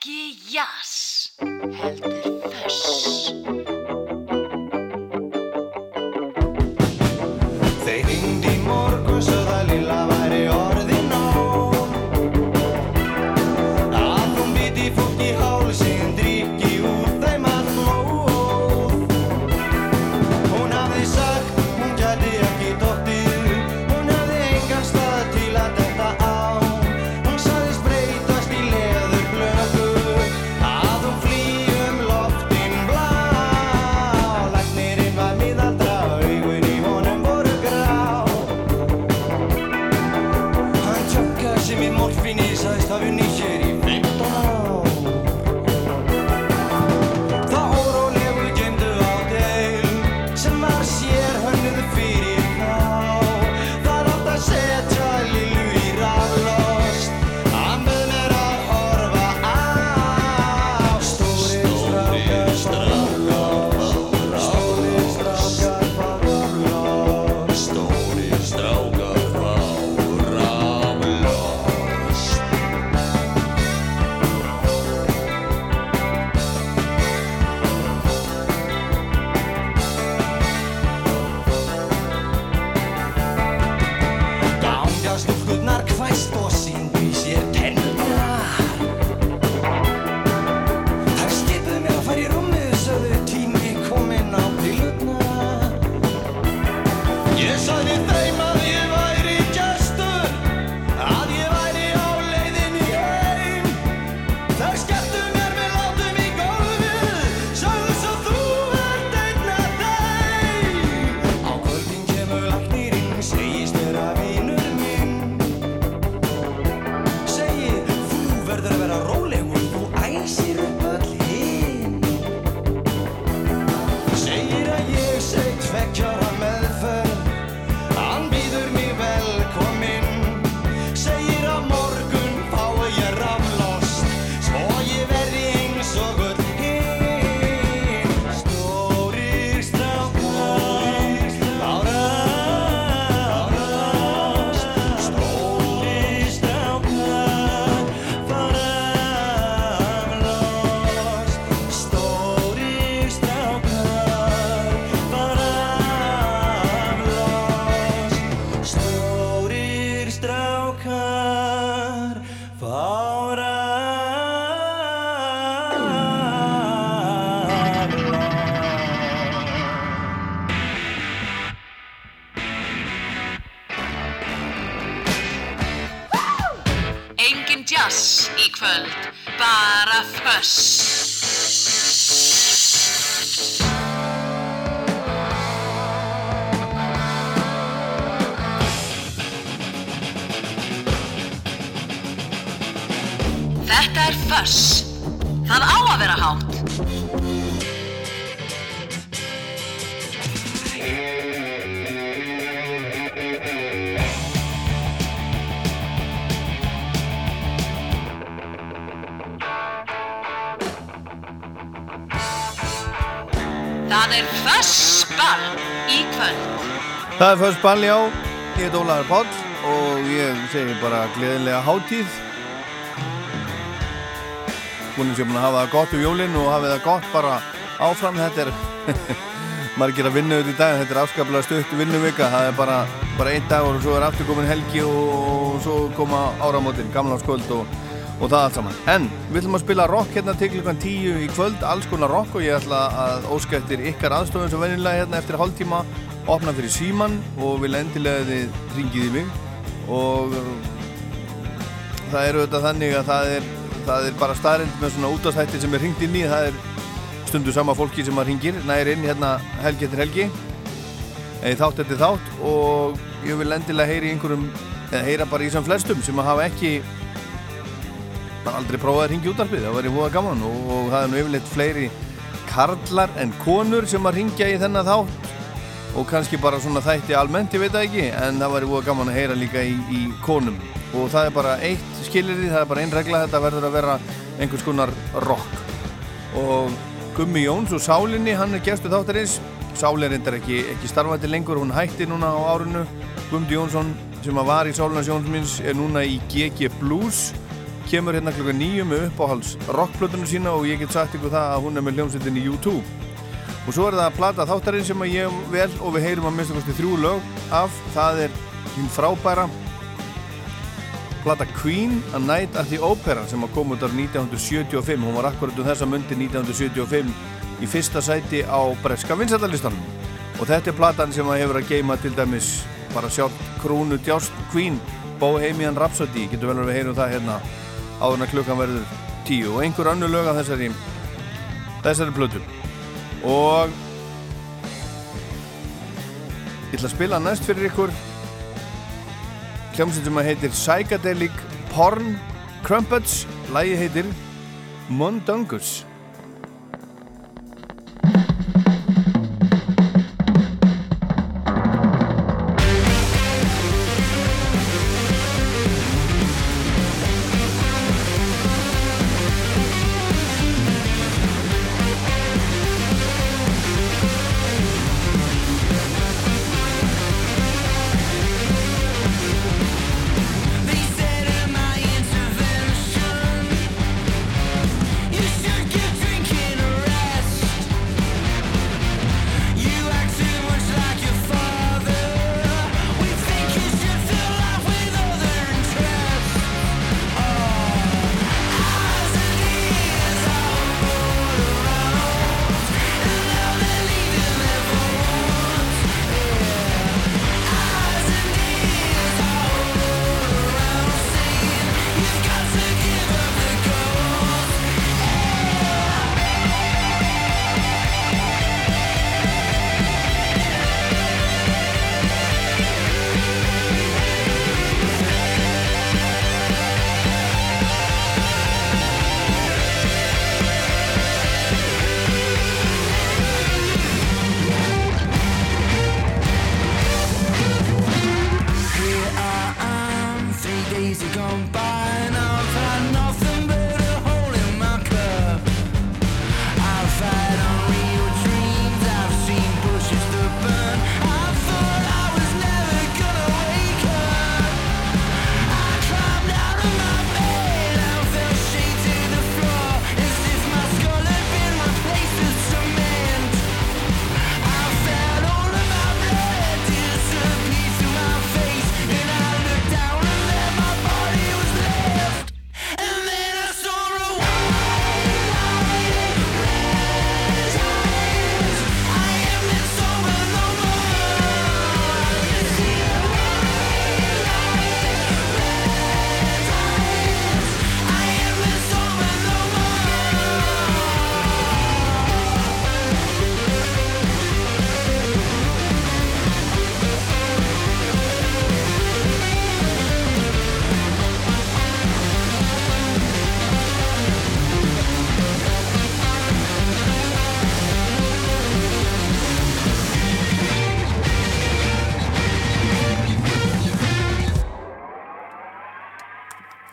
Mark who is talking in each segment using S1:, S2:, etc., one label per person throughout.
S1: Ekki jazz, heldur föss.
S2: Það
S1: er
S3: fyrst ball, já. Ég heit Ólaður Páll og ég segi bara gleðilega hátíð. Búin sem hafa það gott um jólinn og hafa það gott bara áfram. Þetta er margir að vinna auðvitað í dag. Þetta er afskaplega stutt vinnuvika. Það er bara, bara einn dagur og svo er aftur komin helgi og svo koma áramótin, gamláskvöld og, og það allt saman. En við ætlum að spila rock hérna til klukkan tíu í kvöld, alls konar rock og ég ætla að óska eftir ykkar aðstofun sem venjulega hérna eftir hálftíma opna fyrir síman og vil endilega þið ringið í mig. Og uh, það er auðvitað þannig að það er, það er bara staðrind með svona útastætti sem er ringt inn í. Það er stundu sama fólki sem að ringir næri inn hérna helgi eftir helgi. Eða þátt eftir þátt. Og ég vil endilega heyri einhverjum eða heyra bara í sem flestum sem að hafa ekki bara aldrei prófað að ringja útarpið það væri búið gaman. Og, og það er nú yfirleitt fleiri karlar en konur sem að ringja í þennan þátt og kannski bara svona þætti almennt, ég veit það ekki en það væri búið gaman að heyra líka í, í konum. Og það er bara eitt skilirði, það er bara einn regla, þetta verður að vera einhvers konar rock. Og Gummi Jóns og Sálinni, hann er gerstu þáttarins. Sáli er reyndar ekki, ekki starfandi lengur, hún hætti núna á árinu. Gummi Jónsson sem að var í Sálinans Jónsmins er núna í GG Blues.
S4: Kemur hérna klukka nýju með uppáhalds rockplötunum sína og ég get sagt ykkur það að hún er með hljómsveitin í YouTube og svo er það að plata þáttarinn sem að ég vel og við heyrum að minnst okkur þrjú lög af. Það er hinn frábæra plata Queen A Night at the Opera sem að koma út af 1975 hún var akkurat um þessa myndi 1975 í fyrsta sæti á breska vinsættarlistanum og þetta er platan sem að hefur að geima til dæmis bara sjálf krúnu djást Queen Bohemian Rhapsody. Getur vel að við heyrum það hérna áður en klukkan verður tíu. Og einhver annu lög af þessari þessari plötu og ég ætla að spila næst fyrir ykkur. Hljómsinn sem að heitir Psychedelic Porn Crumpets. Lægi heitir Mundungus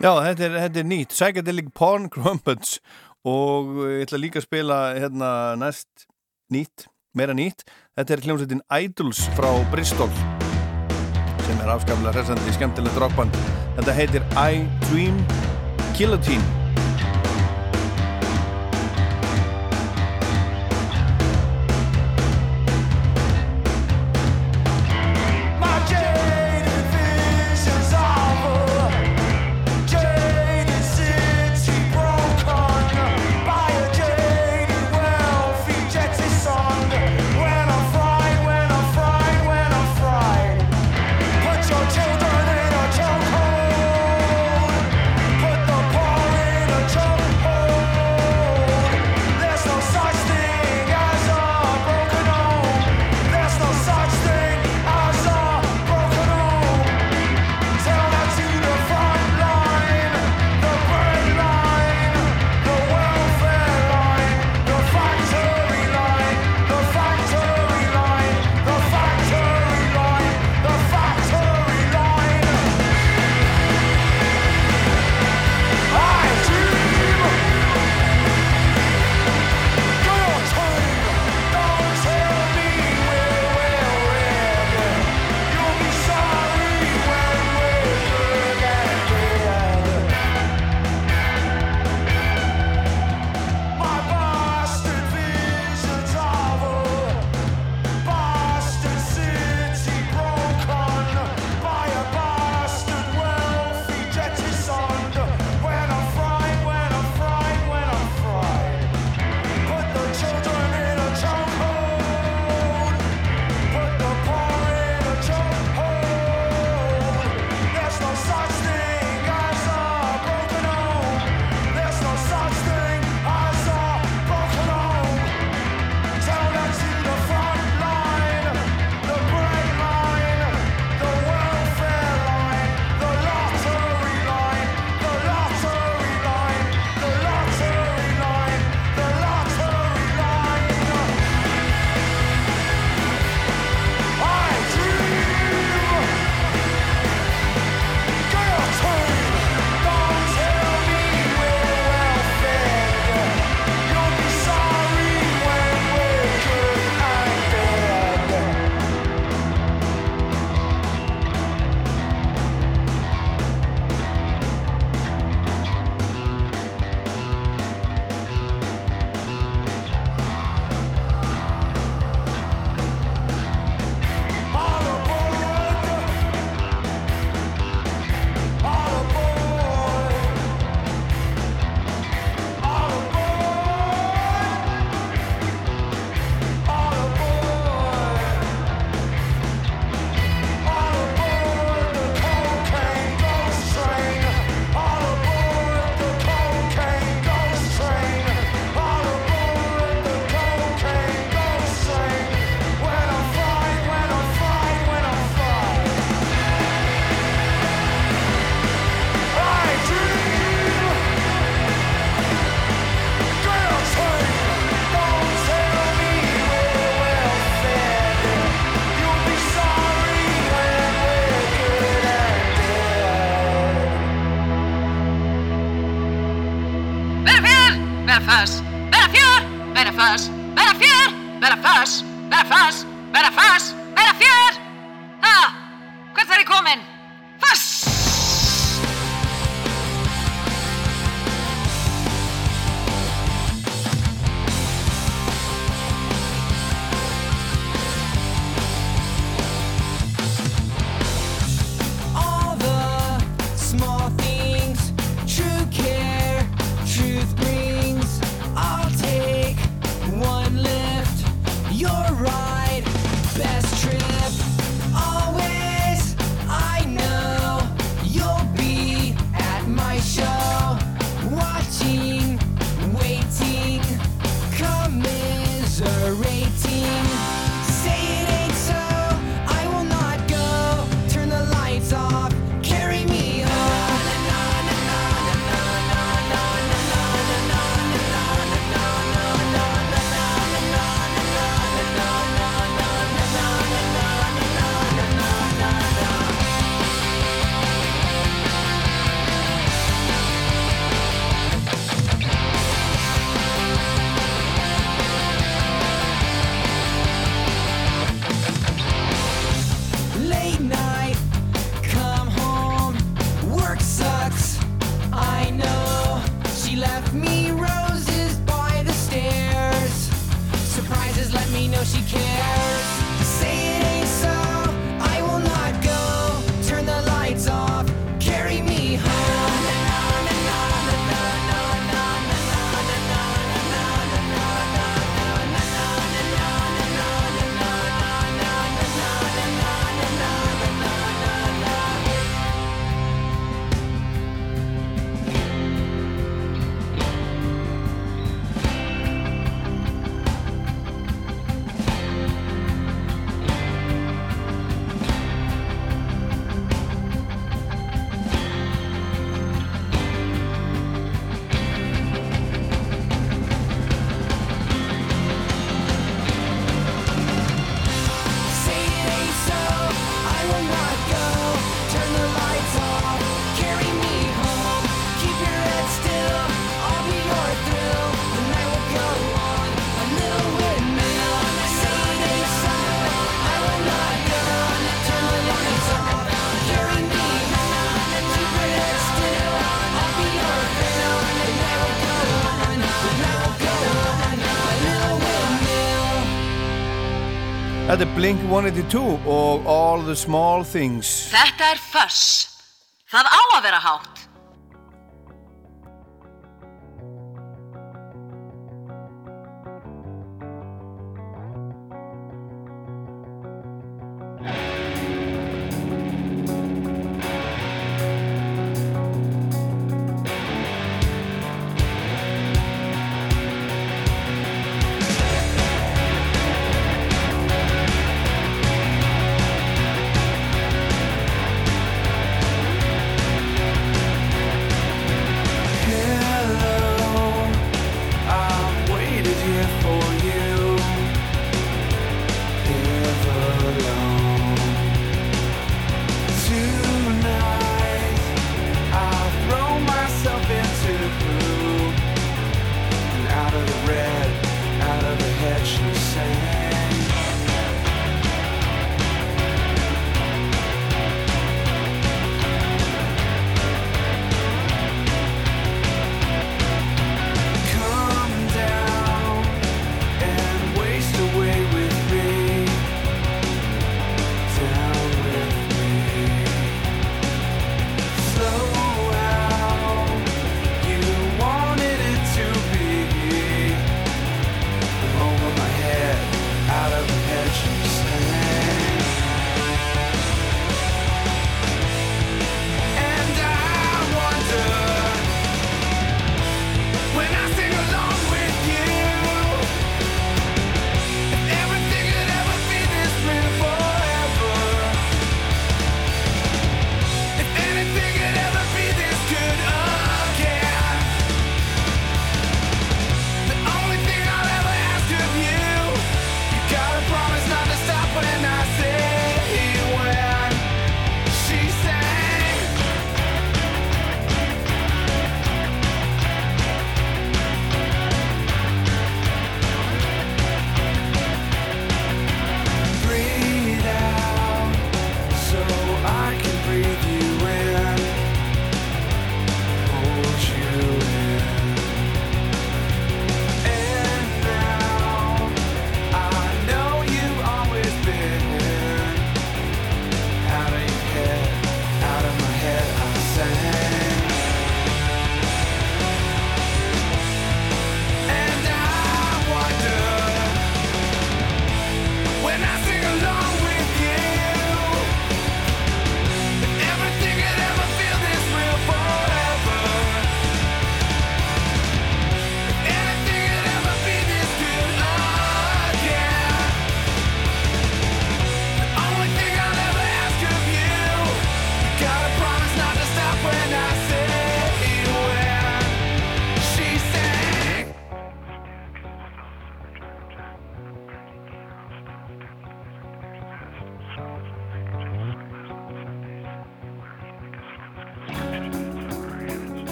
S4: Já, þetta er, þetta er nýtt, Psychedelic Porn Crumpets. Og ég ætla líka að spila hérna næst nýtt, meira nýtt. Þetta er hljómsveitin Idols frá Bristol sem er afskaplega hressandi, skemmtilegt rockband. Þetta heitir I Dream Guillotine
S3: Blink-182 og All the Small Things.
S5: Þetta er Fuss Það á að vera hátt.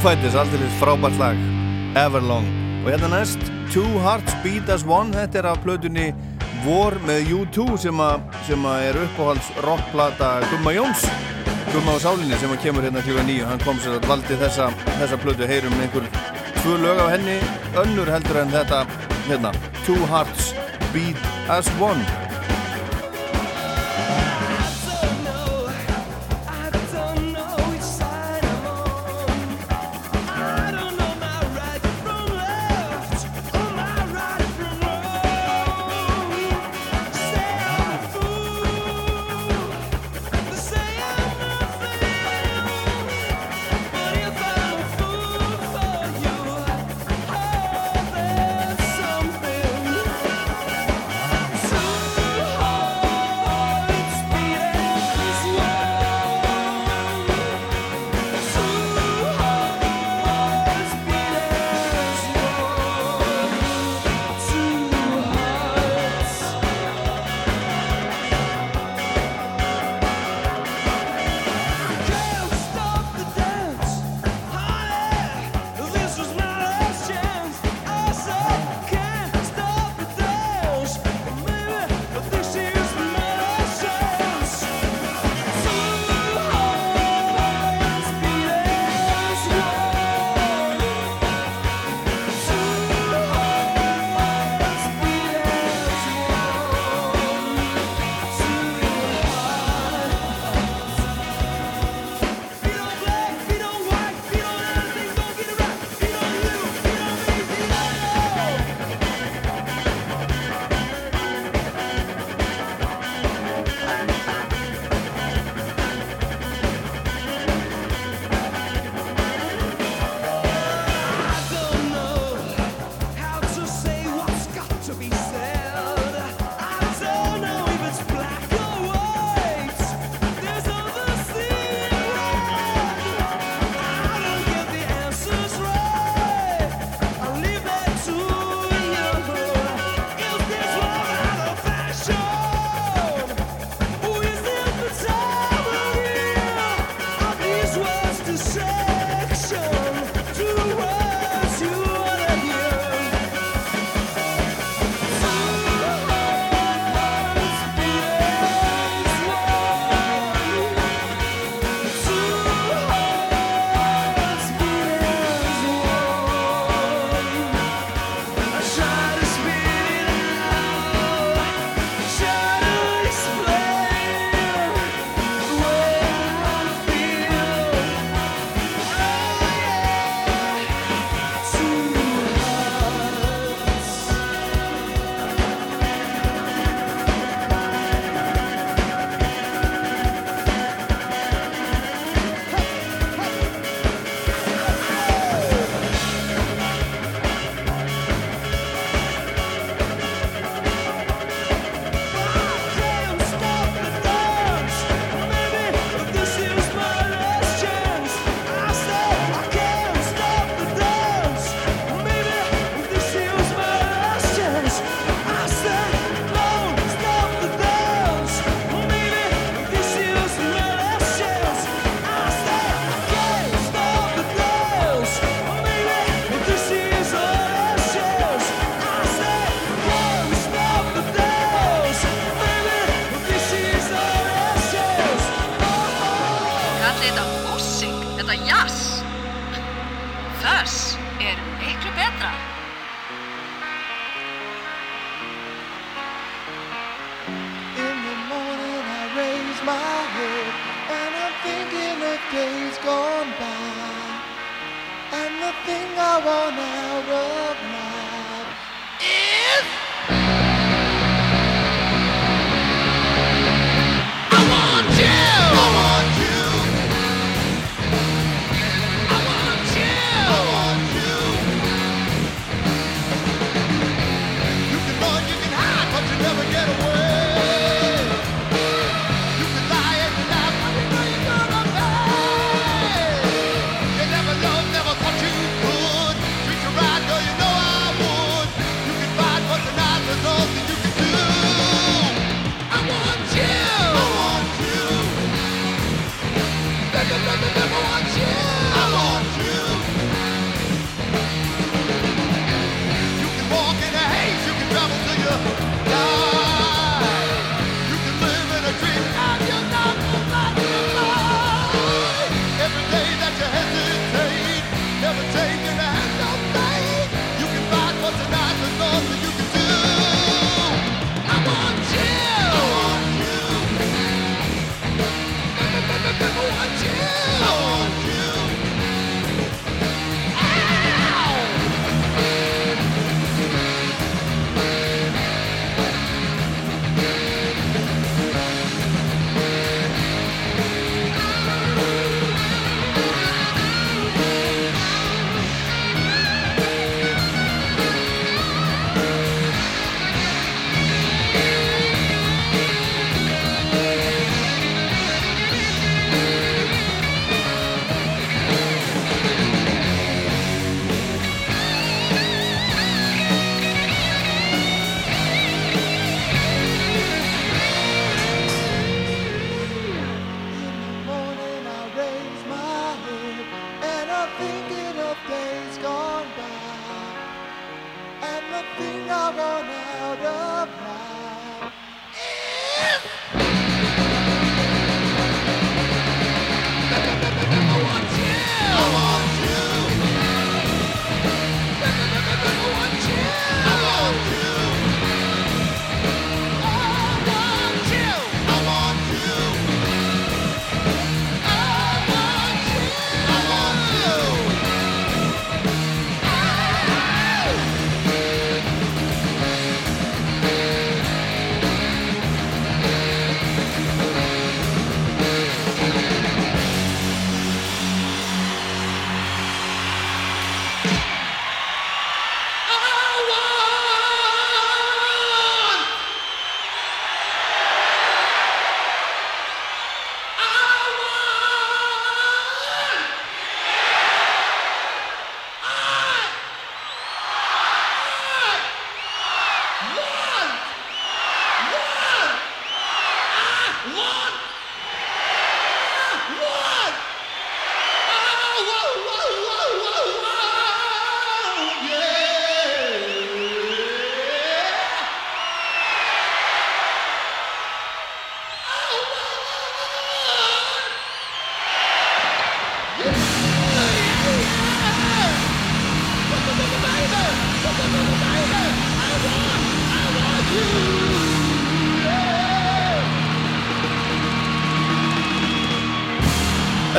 S2: Fighters, aldrei frábært lag. Everlong. Og hérna næst Two Hearts Beat As One þetta er af plötunni War með U2 sem, a, sem a er uppáhalds rockplata Gumma Jóns. Gumma á sálinni sem kemur hérna klíka nýju hann kom sér að valdi þessa, þessa plötu. Heyrum einhver tvö lög af henni önnur heldur en þetta hérna Two Hearts Beat As One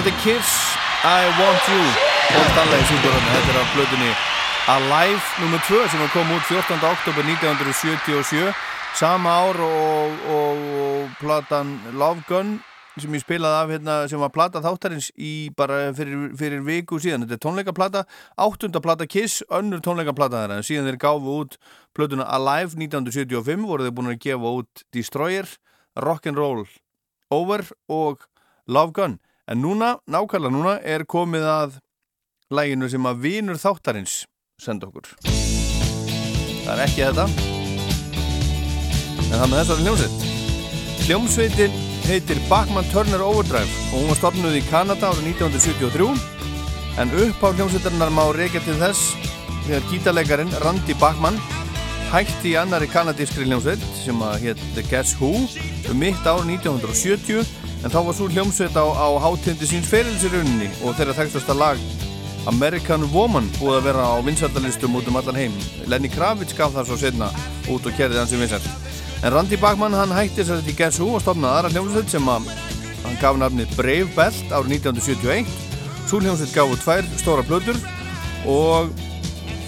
S3: Þetta er Kiss, I Want You og Stanley syngur hann, þetta er á blöðunni Alive nr. 2 sem kom út 14. oktober 1977 sama ár og, og, og platan Love Gun sem ég spilaði af hérna sem var plata þáttarins í bara fyrir, fyrir viku síðan, þetta er tónleikaplata áttunda plata Kiss, önnur tónleikaplata þeirra síðan þeir gáfu út plötuna Alive 1975 voru þeir búin að gefa út Destroyer, Rock'n'Roll Over og Love Gun En núna, nákvæmlega núna, er komið að læginu sem að vinur þáttarins senda okkur. Það er ekki þetta. En það með þessari hljómsveit. Hljómsveitin heitir Bachman Turner Overdrive og hún var stopnuð í Kanada árið 1973 en upp á hljómsveitarinnar má reykja til þess þegar gítarleikarin Randy Bachman hætti í annari kanadískri hljómsveit sem að hétt The Guess Who um mitt árið 1970 en þá var svo hljómsveit á, á hátindi síns ferilsirunni og þeirra þekktasta lag American Woman búið að vera á vinsaldalistum út um allan heim. Lenny Kravitz gaf það svo setna út og kerði hans í vinsald en Randy Bachman hann hætti að þetta í Guess Who og stofnaði aðra hljómsveit sem að hann gaf nafnið Brave Belt árið 1971 svo hljómsveit gafu tvær stóra plötur og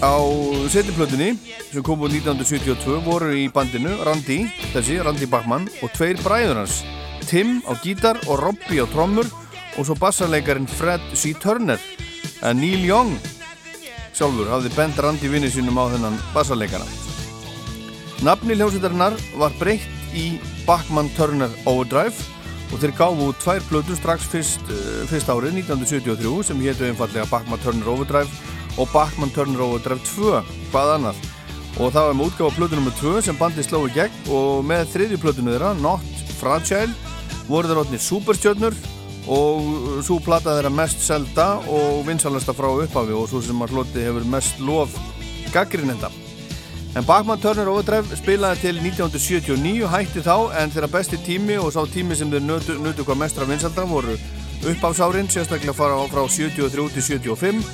S3: á setjumplötunni sem kom úr 1972 voru í bandinu Randy, þessi Randy Bachman og tveir bræður hans Tim á gítar og Robbie á trommur og svo bassarleikarin Fred C. Turner en Neil Young sjálfur hafði bend Randy vinni sínum á þennan bassarleikana Nafni hljómsveitarinnar var breytt í Bachman Turner Overdrive og þeir gáfu tvær plötur strax fyrst, uh, fyrst árið 1973 sem héttu einfallega Bachman Turner Overdrive og Bachman Turner Overdrive 2 hvað annað og það var með útgáfa plötu nr. 2 sem bandi slói gegn og með þriðju plötunu þeirra Not Fragile voru þeir ótnir superstjörnur og svo plata þeirra mest selda og vinsalasta frá upphafi og svo sem að hloti hefur mest lof gaggrinnenda. En Bachmann Turner Overdrive spilaði til 1979, hætti þá en þeirra besti tími og sá tími sem þeir nötu, nötu hvað mestra vinsalda voru upphásárin, sérstaklega fara frá 73 til 75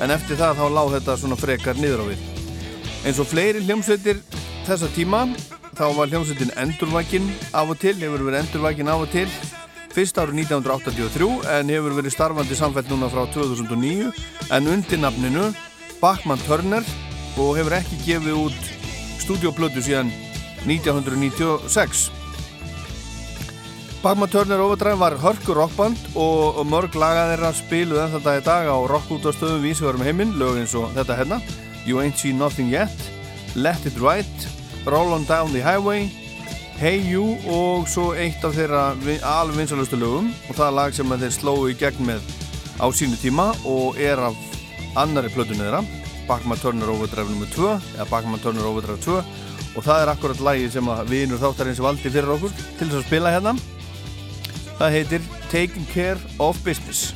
S3: en eftir það þá lág þetta svona frekar niður á við. Eins og fleiri hljómsveitir þessa tíma þá var hljómsveitin Endurvækin af og til, hefur verið Endurvækin af og til. Fyrst árið 1983 en hefur verið starfandi samfell núna frá 2009 en undir nafninu Bachmann Turner og hefur ekki gefið út stúdioplötu síðan 1996 Bachmann Turner Overdrive var hörkur rockband og, mörg lagaðir spiluð en þetta í dag á rockútastöðum vísvegarum heiminn, lög eins og þetta hérna. You Ain't Seen Nothing Yet Let It Right Roll On Down The Highway Hey You og svo eitt af þeirra alveg vinsalustu lögum. Og það er lag sem þeir slóðu í gegn með á sínu tíma og er af annari plötunni þeirra Bachmann Turner Overdrive nr. 2 eða Bachmann Turner Overdrive 2 og það er akkurat lagi sem að vinur þáttarins valdi fyrir okkur til þess að spila hérna. Það heitir Taking Care of Business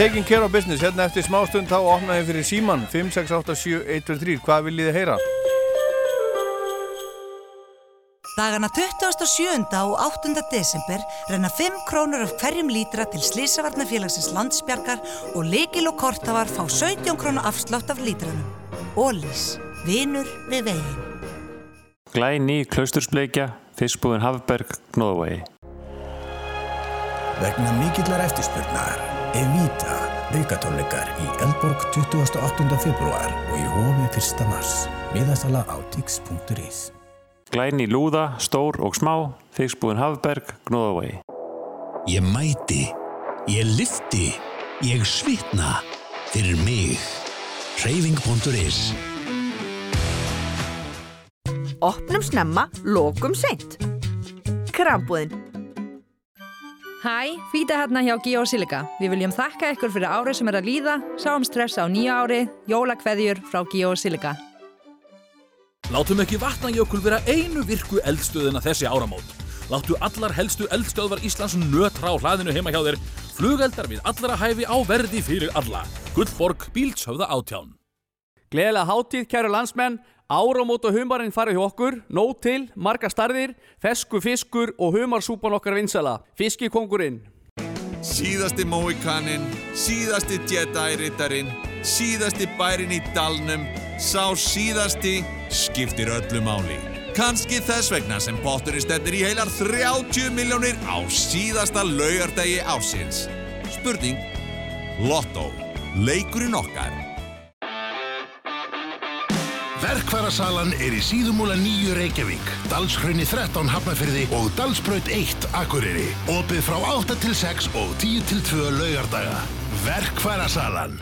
S3: Taking care of business, hérna eftir smástund þá opnaði fyrir síman 5687123, hvað viljið þið heyra?
S6: Dagana 27. og 8. desember renna 5 krónur af hverjum lítra til Slísavarnafélagsins landsbjargar og leikil og kortafar fá 17 krónu afslátt af lítranum. Ólís, vinur við veginn.
S7: Glæni, klaustursbleikja, fiskbúðin Hafberg, Gnóðavegi.
S8: Vegna mikillar eftirspurnar Evita aukatónleikar í Eldborg 28. februar og í hofi 1. mars. Miðastala á tix.is
S7: Glæni, lúða, stór og smá, fiskbúðin Hafberg, Gnóðavegi.
S9: Ég mæti, ég lifti, ég svitna fyrir mig. Hreyfing.is
S10: Opnum snemma, lokum seint. Krambúðin.
S11: Hæ, Fýta hérna hjá Geosilica. Við viljum þakka ykkur fyrir árið sem er að líða, sáum stress á nýja ári, jólakveðjur frá Geosilica.
S12: Látum ekki vatnajökul vera einu virku eldstöðina þessi áramót. Láttu allar helstu eldstöðvar Íslands nötra á hlaðinu heima hjá þér. Flugeldar við allara hæfi á verði fyrir alla. Gullborg Bílshöfða átján.
S13: Gleðilega hátíð, kæru landsmenn. Áramót og humarinn farið hjá okkur. Nóg til, marga starðir, fesku fiskur og humarsúpan okkar vinsala. Fiskikongurinn.
S14: Síðasti Móikaninn, síðasti Jedi-rittarinn, síðasti bærin í dalnum, sá síðasti skiptir öllu máli. Kanski þess vegna sem potturinn stefnir í heilar 30 miljónir á síðasta laugardegi ásins. Spurning, Lotto, leikurinn okkar.
S9: Verkfærasalan er í síðumúla nýju Reykjavík, Dalshrunni 13 Hafnafyrði og Dalsbraut 1 Akureyri. Opið frá 8 til 6 og 10 til 2 laugardaga. Verkfærasalan.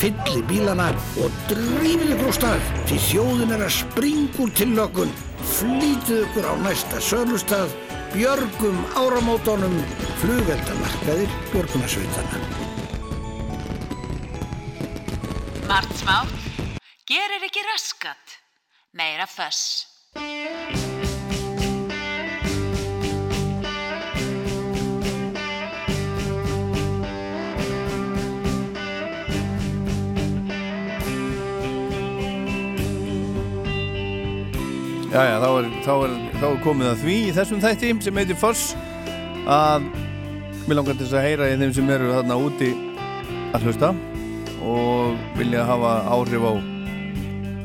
S15: Fylli bílana og drífið ykkur á stað því þjóðin er að springa úr tillökun. Flýtið ykkur á næsta sölustað, björgum áramótonum, flugeldamarkaðir björgunarsveitana.
S1: Margt smátt, gerir ekki raskat, meira föss.
S3: Jæja, þá er, þá, er, þá er komið að því í þessum þætti sem heitir Foss að mér langar til þess að heyra í þeim sem eru þarna úti að hlusta og vilja hafa áhrif á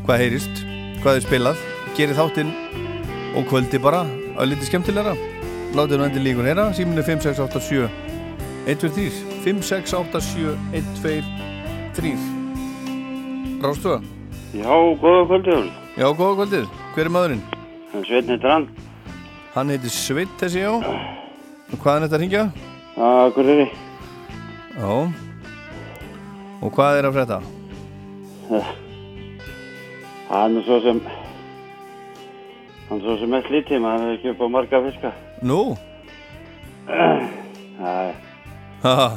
S3: hvað heyrist, hvað er spilað. Gerir þáttinn og kvöldi bara að liti skemmtilegra. Látið nú endur líkur heyra, síminu 5687 123 5687 123 Rástuða
S16: Já, góða kvöldið
S3: Já, góða kvöldið, hver er maðurinn?
S16: Sveinn heitir hann.
S3: Hann heitir Sveit þessi já. Og hvað er þetta að ringja?
S16: Akureyri.
S3: Já Og hvað er að frétta?
S16: Hann er svo sem Hann er svo sem mest lítið maður er ekki upp á marga fiska.
S3: Nú?
S16: Það
S3: Haha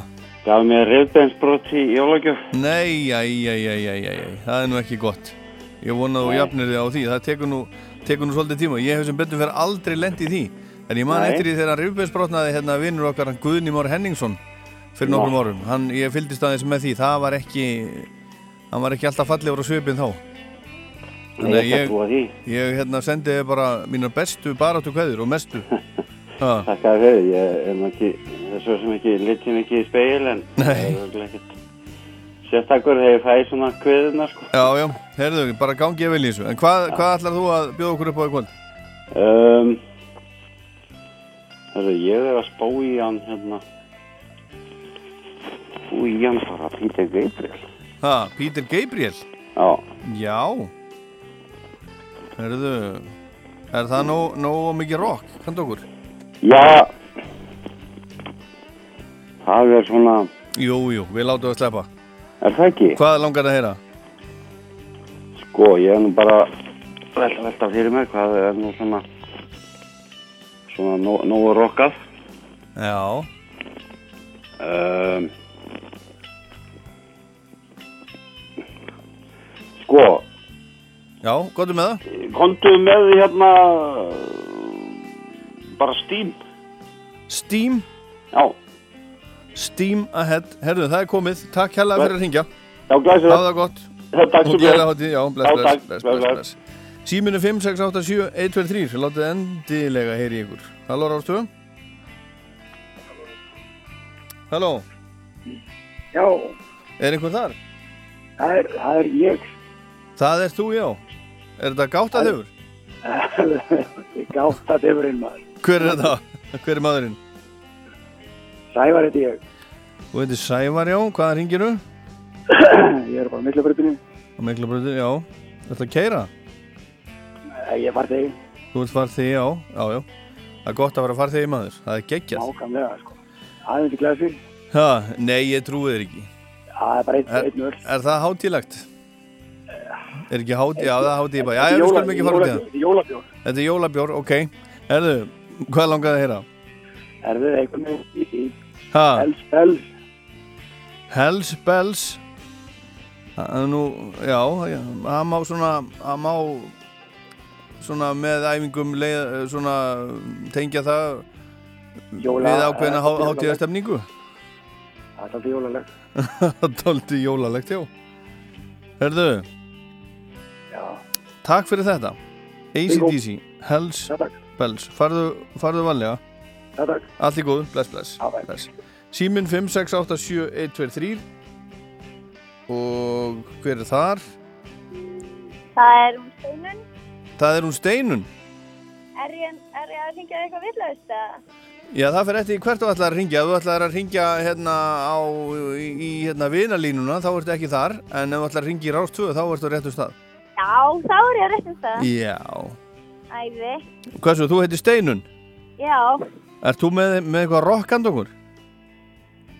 S16: gaf mér reyðbeinsbrot í jólagjöf.
S3: Nei, æj, æj, æj, það er nú ekki gott. Ég vona að þú
S16: Nei.
S3: jafnir þig á því. Það tekur nú, tekur nú svolítið tíma. Ég hef sem betur fyrir aldrei lent í því. En ég man
S16: Nei.
S3: eftir því þegar rifbeinsbrotnaði hérna vinnur okkar hann Guðni Már Henningsson fyrir nokkrum árum. Hann, Ég fylgdist aðeins með því. Það var ekki hann var ekki alltaf fallegur á svipin þá. Að
S16: Ég því.
S3: ég hérna sendi bara mínar bestu baráttu kveður og mestu.
S16: Takk að þau, ég er ekki svo sem ekki, litið mikið í speil en
S3: Nei.
S16: það er örugglega ekkert sérstakur þegar ég fæ svona kviðuna sko.
S3: Já, já, heyrðu, bara gangi ég vel í þessu. En hvað, hvað ætlar þú að bjóða okkur upp á kvöld?
S16: um, Þessu, ég er að spá í hann hérna í hann bara Peter Gabriel
S3: Ha, Peter Gabriel?
S16: Já
S3: Já Heyrðu Er það nóg, nóg mikið rock, kannt okkur?
S16: Já Það er svona
S3: Jú, jú, við látum að sleppa
S16: Er það ekki?
S3: Hvað langar að heyra?
S16: Sko, ég er nú bara velta, velta fyrir mig hvað er nú svona svona nó, nógu rockað
S3: Já
S16: um, Sko
S3: Já, gottum með það.
S16: Kontu með því hérna bara Steam.
S3: Steam?
S16: Já.
S3: Steam Ahead, herðu það er komið. Takk hérlega fyrir að ringja
S16: Já, glæsilegt.
S3: Hafa það gott.
S16: Takk
S3: bless. bless Síminu 5, 6, 8, 7, 1, 2, 3 Látið endilega heyri í ykkur. Halló Rástu Halló?
S17: Já,
S3: Er einhver þar?
S17: það er, það er ég.
S3: Það er þú, já Er þetta gátt að þefur?
S17: Gátt að þefurinn maður.
S3: Hver er þetta? Hver er maðurinn?
S17: Sævar heiti ég.
S3: Þú heitir Sævar, já, hvaða ringiru?
S17: Ég er bara á miklabröðinu.
S3: Á Miklabröðu, já Þetta að keira?
S17: Ég er farþegi.
S3: Þú ert farþegi, já, já, já Það er gott að vera farþegi maður, það er geggjað
S17: Nákvæmlega, sko. Það er ekki glæsir.
S3: Ha, nei, ég trúi þér ekki
S17: Það er bara einn
S3: Er,
S17: einn öll.
S3: er það hátílegt? Er ekki hátíð, já það er hátíð bara Já, við skulum ekki fara út í það
S17: Jólabjór.
S3: Þetta er jólabjór, ok Erðu, hvað langaði að heyra?
S17: Er þið eitthvað með í? Hells Bells.
S3: Hells Bells Það er nú, já, Það má svona, það má Svona með æfingum leið, Svona tengja það
S17: Jóla-
S3: Við ákveðna
S17: eh,
S3: hátíðastemningu
S17: Það er alltaf jólalegt.
S3: Tóldi jólalegt, já Herðu. Takk fyrir þetta. ACDC, Hells Bells. Farðu, farðu
S17: takk.
S3: Allt í góðu, bless, bless, bless. Símin 5, 6, 8, 7, 1, 2, 3 Og hver er þar?
S18: Það er um steinun.
S3: Það er hún Steinun
S18: Er ég, er ég að hringja eitthvað villaust eða?
S3: Já, það fyrir eftir hvert þú ætlar að ringja Ef þú ætlar að ringja hérna á í, í hérna vinalínuna, þá ertu ekki þar. En ef þú ætlar að ringja í Rástvöðu, þá ertu á réttu stað
S18: Já, þá er ég á réttum stað.
S3: Já
S18: Æði.
S3: Hversu, þú heitir Steinun?
S18: Já.
S3: Ert þú með, með eitthvað rockand okkur?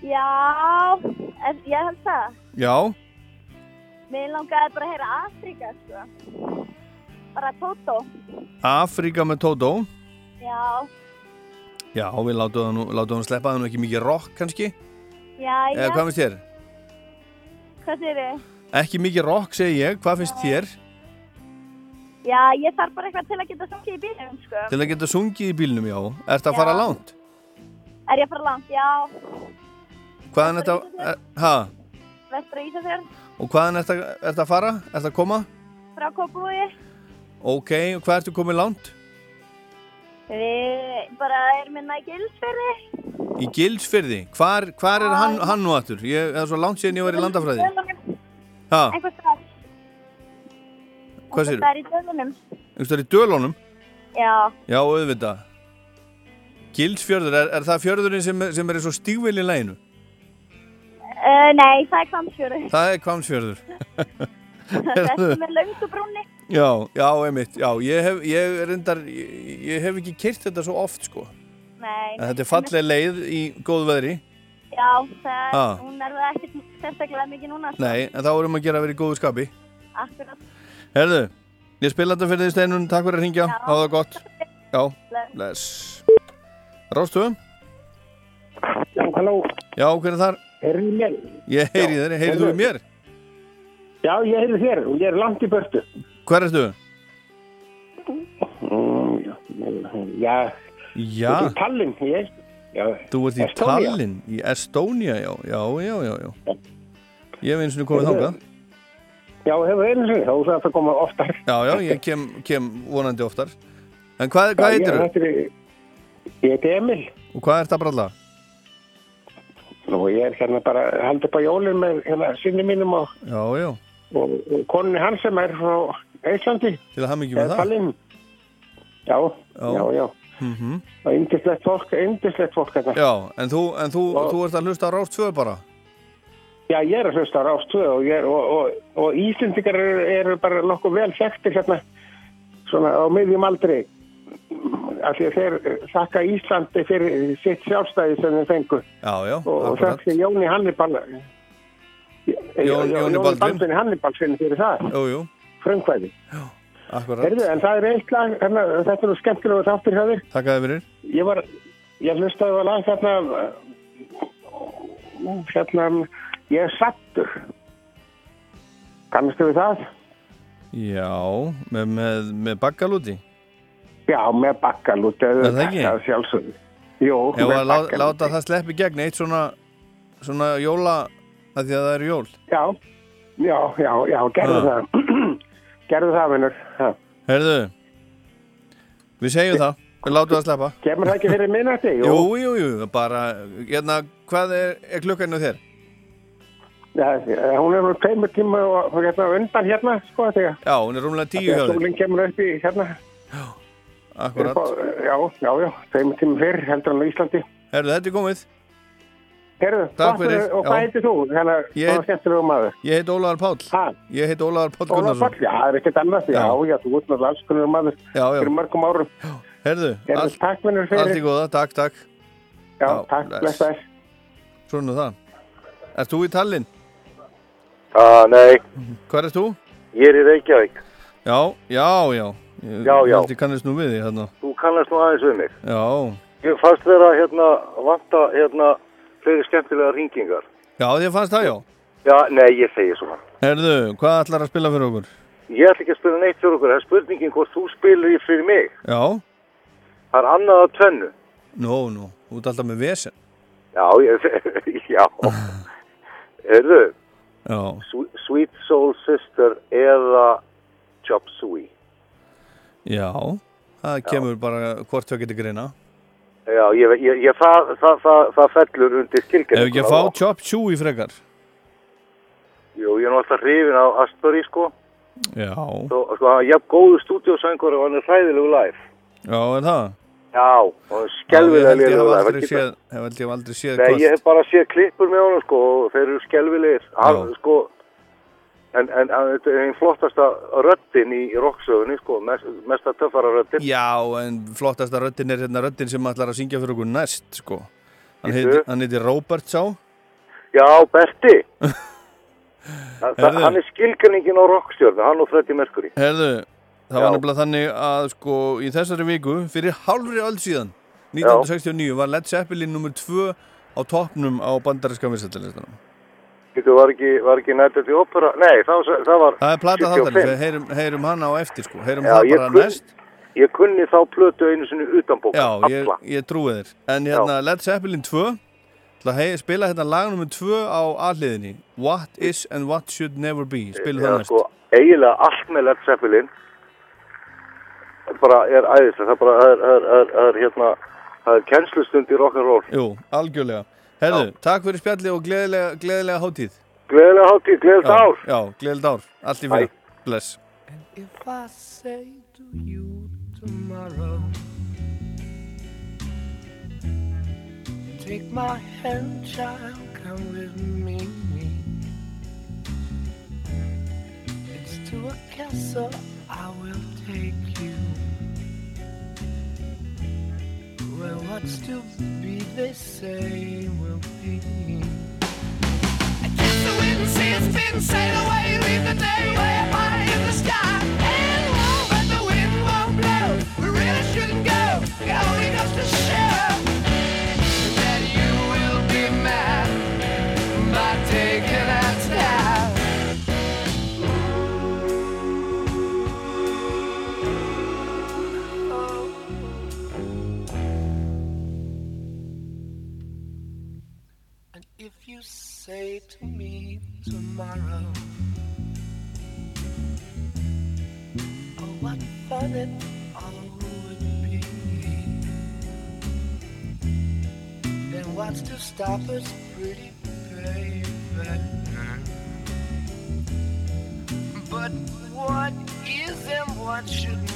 S18: Já. Er, ég held það.
S3: Já
S18: Mér langaði bara að heyra Afríka, sko. Bara Toto.
S3: Afríka með Tótó
S18: Já.
S3: Já, við látum það nú, látum það sleppa það nú ekki mikið rock kannski
S18: Já, já.
S3: Eða hvað finnst þér?
S18: Hvað sér þið?
S3: Ekki mikið rock segi ég, hvað finnst þér?
S18: Já, ég þarf bara eitthvað til að geta sungið í bílum, sko.
S3: Til að geta sungið í bílnum, já Ertu að fara langt?
S18: Er ég að fara langt? Já.
S3: Hvaðan ertu að, er, ha?
S18: Vestra Ísafjörð,
S3: Og hvaðan að- ertu að fara? Ertu að koma?
S18: frá Kópavogi.
S3: Ok, og hvað ertu komið langt?
S18: Við bara erum minna í Gilsferði.
S3: Í Gilsfyrði Hvar, hvar er hann, hann nú aftur? Ég, er svo langt síðan ég var í landafræði Ha,
S18: Einhvers þar.
S3: Hvað sér?
S18: Það er í dölunum.
S3: Einhvers þar í Dölunum?
S18: Já.
S3: Já, auðvitað Gilsfjörður, er, er það fjörðurinn sem, er- sem er eins og stígvel í læginu?
S18: Uh, nei, það er Kvamsfjörður.
S3: Það er Kvamsfjörður
S18: Þessi með löngu brúnni.
S3: Já, já, einmitt, já, ég hef, ég reyndar, ég, ég hef ekki kyrt þetta svo oft, sko.
S18: Nei.
S3: En þetta er falleg leið í góðu veðri.
S18: Já, það er,
S3: Ha.
S18: hún er það ekkert sérstaklega mikið núna. sko.
S3: Nei, en þá erum að gera að vera í góðu skapi.
S18: Akkurat.
S3: Herðu, ég spila þetta fyrir því steinun, takk fyrir að ringja, hafa það gott. Já,
S18: Bless.
S3: Rástu?
S17: Já, halló.
S3: Já, hver er þar?
S17: Heyrðu í mér?
S3: Ég heyri þér, heyri þú í mér?
S17: Já, ég heyrði þér og ég er langt í börtu.
S3: Hver ertu?
S17: Mm, já, já,
S3: Já,
S17: Þetta er Tallinn, ég. Já,
S3: þú ert í. Tallinn, í Estónia, já, já, já, já, já. Ég hef eins og komið
S17: Heyrðu. Já, hefur einu sinni, þá er það að koma oftar.
S3: Já, já, ég kem, kem vonandi oftar. En hvað, hvað heitir þú?
S17: Ég heiti Emil.
S3: Og hvað ert að bralla?
S17: Nú, ég er hérna bara upp á jólinn með hérna sinni mínum og,
S3: Já, já,
S17: og, og konni hans sem er frá Íslandi.
S3: til að hafa mikið með það.
S17: Tallinn. Já, já, já.
S3: Mm
S17: Og yndislegt fólk, yndislegt fólk hérna.
S3: Já, en þú, en þú, þú ert að hlusta á Rást 2 bara?
S17: Já, ég er að hlusta á Rást 2 og, er, og, og, og Íslendingar eru, eru bara nokkuð vel þekktir hérna svona á miðjum aldri. Af því að þeir þakka Íslandi fyrir sitt sjálfstæði sem þeir fengu.
S3: Já, já,
S17: og, þakka Jóni Hannibal
S3: Jón- Jóni Baldvin.
S17: Baldvin Hannibal sinni fyrir það.
S3: Jú, jú,
S17: frumkvæði.
S3: Akkurat.
S17: Herðu, en það er eitt lag, hérna, þetta er skemmtilega þáttir hjá þér.
S3: Takk að þið fyrir.
S17: ég ég hlustaði á lag hérna uh, hérna ég er sattur kannastu við það?
S3: Já, með, með, með bakkalúti.
S17: Já, með bakkalút
S3: Er það ekki?
S17: sjálfsögðu Jú,
S3: Ef
S17: með
S3: að lá, láta það sleppi gegn eitt svona, svona jóla að því að það eru jól.
S17: Já, já, já, já, gerðu
S3: Ha.
S17: það. gerðu það, vinnur.
S3: Herðu, við segjum það, við látum það sleppa.
S17: Kemur það ekki fyrir minnati?
S3: Jú, jú, jú, bara, hérna, hvað er, er klukkan á þér?
S17: Já, eh, hún er nú tveimur tíma og og hérna undan hérna, sko, þegar.
S3: Já, hún er rúmlega tíu hjá þér.
S17: Sólinn kemur upp í hérna.
S3: Akkurat.
S17: Já, já, já, tveimur tíma fyrr, heldur hann á Íslandi.
S3: Herðu, þetta er komið.
S17: Herðu,
S3: Takk fyrir,
S17: Og
S3: já.
S17: hvað heitir þú? Hérna,
S3: Ég-
S17: svona skemmtilegu maður.
S3: Ég heit Ólaður Páll.
S17: Ha?
S3: Ég heit Ólaður Páll Gunnarsson.
S17: Páll, já, það er ekkert annað. Já, já, þú ert náttúrulega allskunnur maður.
S3: Já, já.
S17: Fyrir mörgum árum.
S3: Herðu, allt, í góða, takk, takk. Þú?
S19: Ah, nei,
S3: Hvað ert þú?
S19: ég er í Reykjavík.
S3: Já, já, já. Ég,
S19: Já, já.
S3: Ég ég kannast nú við því hérna.
S19: Þú kannast nú aðeins við mig.
S3: Já.
S19: Ég fannst vera hérna, vanta hérna, fleiri skemmtilega ringingar.
S3: Já, þér fannst það, já.
S19: Já, nei, ég segi svona.
S3: Herðu, hvað ætlar að spila fyrir okkur?
S19: Ég ætla ekki að spila neitt fyrir okkur. Það er spurningin hvort þú spilir í fyrir mig.
S3: Já.
S19: Það er annað að tvennu.
S3: Nó, nó, þú ert alltaf með vesen.
S19: Já, ég, já. Erðu,
S3: Já.
S19: Sweet Soul Sister eða Chop Suey.
S3: Já, það kemur bara hvort þau getur greina.
S19: Já, ég, ég, ég það, það, það, það fellur undir
S3: Ef
S19: skilgjörnum.
S3: ekki að fá chop chewy frekar.
S19: Jú, ég er nú alltaf hrifin á Astori, sko.
S3: Já.
S19: Svo, sko, er jafn góðu stúdíosöngur og hann er hræðilegu live.
S3: Já, er það?
S19: Já, og skelvilega
S3: ég held ég aldrei séð, held ég aldrei séð
S19: Nei,
S3: hvort.
S19: ég hef bara séð klippur með honum, sko, og þeir eru skelvilegir. Sko, en, þetta er einn flottasta röddin í rocksögunni, sko, mest, mesta töffara röddin.
S3: Já, en flottasta röddin er hérna röddin sem ætlar að syngja fyrir okkur næst, sko. Hann heitir Robert Sá.
S19: Já, Berti. Þa, það, hann er skilgjörningin á rockstjörnu, hann og Freddie Mercury.
S3: Herðu, það
S19: Já.
S3: var nefnilega þannig að sko í þessari viku, fyrir hálfri öll síðan 1969 var Led Zeppelin nummer 2 á toppnum á bandaríska vinsættalistanum.
S19: Þetta var ekki, ekki at the Opera, nei, það það var
S3: Það er plata
S19: 75.
S3: þáttarins, við heyrum, heyrum hana á eftir sko, heyrum
S19: Já,
S3: það bara
S19: kunn-
S3: næst.
S19: Ég kunni þá plötu einu sinni utanbóka,
S3: Já, ég, ég trúi þér. En hérna Led Zeppelin 2, ætla að hei, spila hérna lag nummer 2 á aðliðinni. What is and what should never be. Spilum það
S19: Já,
S3: næst.
S19: sko, eiginlega allt með Led Zeppelin bara er æðislega, það er bara, það er, er, er, er hérna, það er kennslustund í rock'n'roll.
S3: Jú, algjörlega. Herðu, takk fyrir spjalli og gleðilega, gleðilega hátíð.
S19: Gleðilega hátíð, gleðilegt
S3: Já,
S19: ár.
S3: Já, gleðilegt ár. Allt í fyrir. Bless.
S2: If I say to you tomorrow, take my hand, child, come with me. It's to a castle I What's to be, they say, will be. I kiss the wind and see it's been sail away, leave the day way up high in the sky. And warm, but the wind won't blow. We really shouldn't go. It tomorrow, oh, what fun it all would be, then what's to stop us, pretty baby? But what is and what should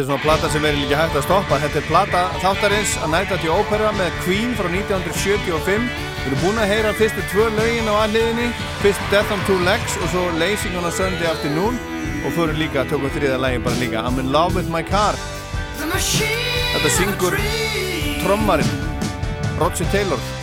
S4: þetta er svona plata sem verður líka hægt að stoppa. Þetta er plata þáttarins að næta til ópera með Queen frá 1975 við erum búin að heyra fyrstu tvö lögin á aðliðinni fyrst Death on Two Legs og svo Lazing on a Sunday Afternoon. Og þú eru líka að tóka þriða lægin bara líka. I'm in love with my car. Þetta syngur trommarinn Roger Taylor.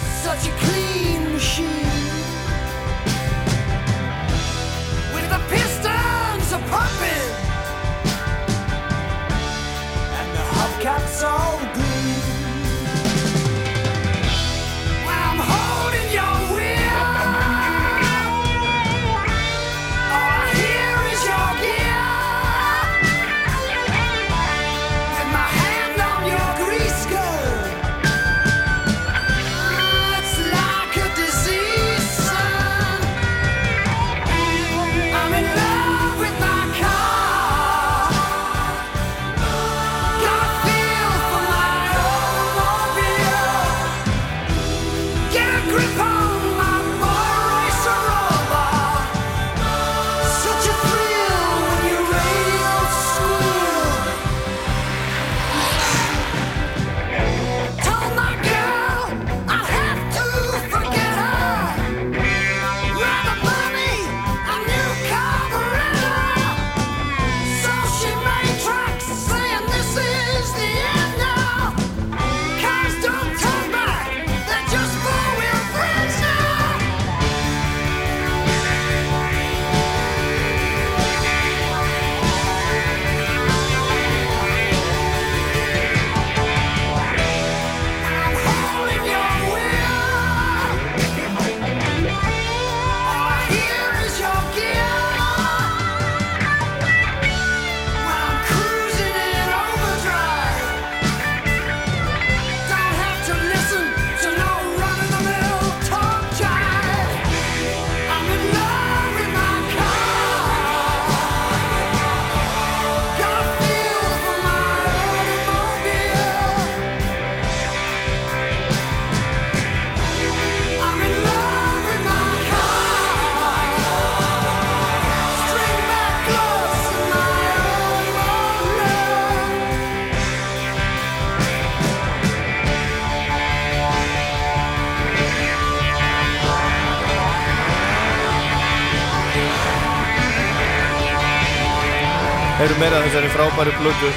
S4: meira þessari frábæru blödu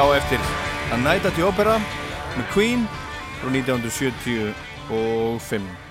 S4: á eftir. A Night at the Opera með Queen frá 1975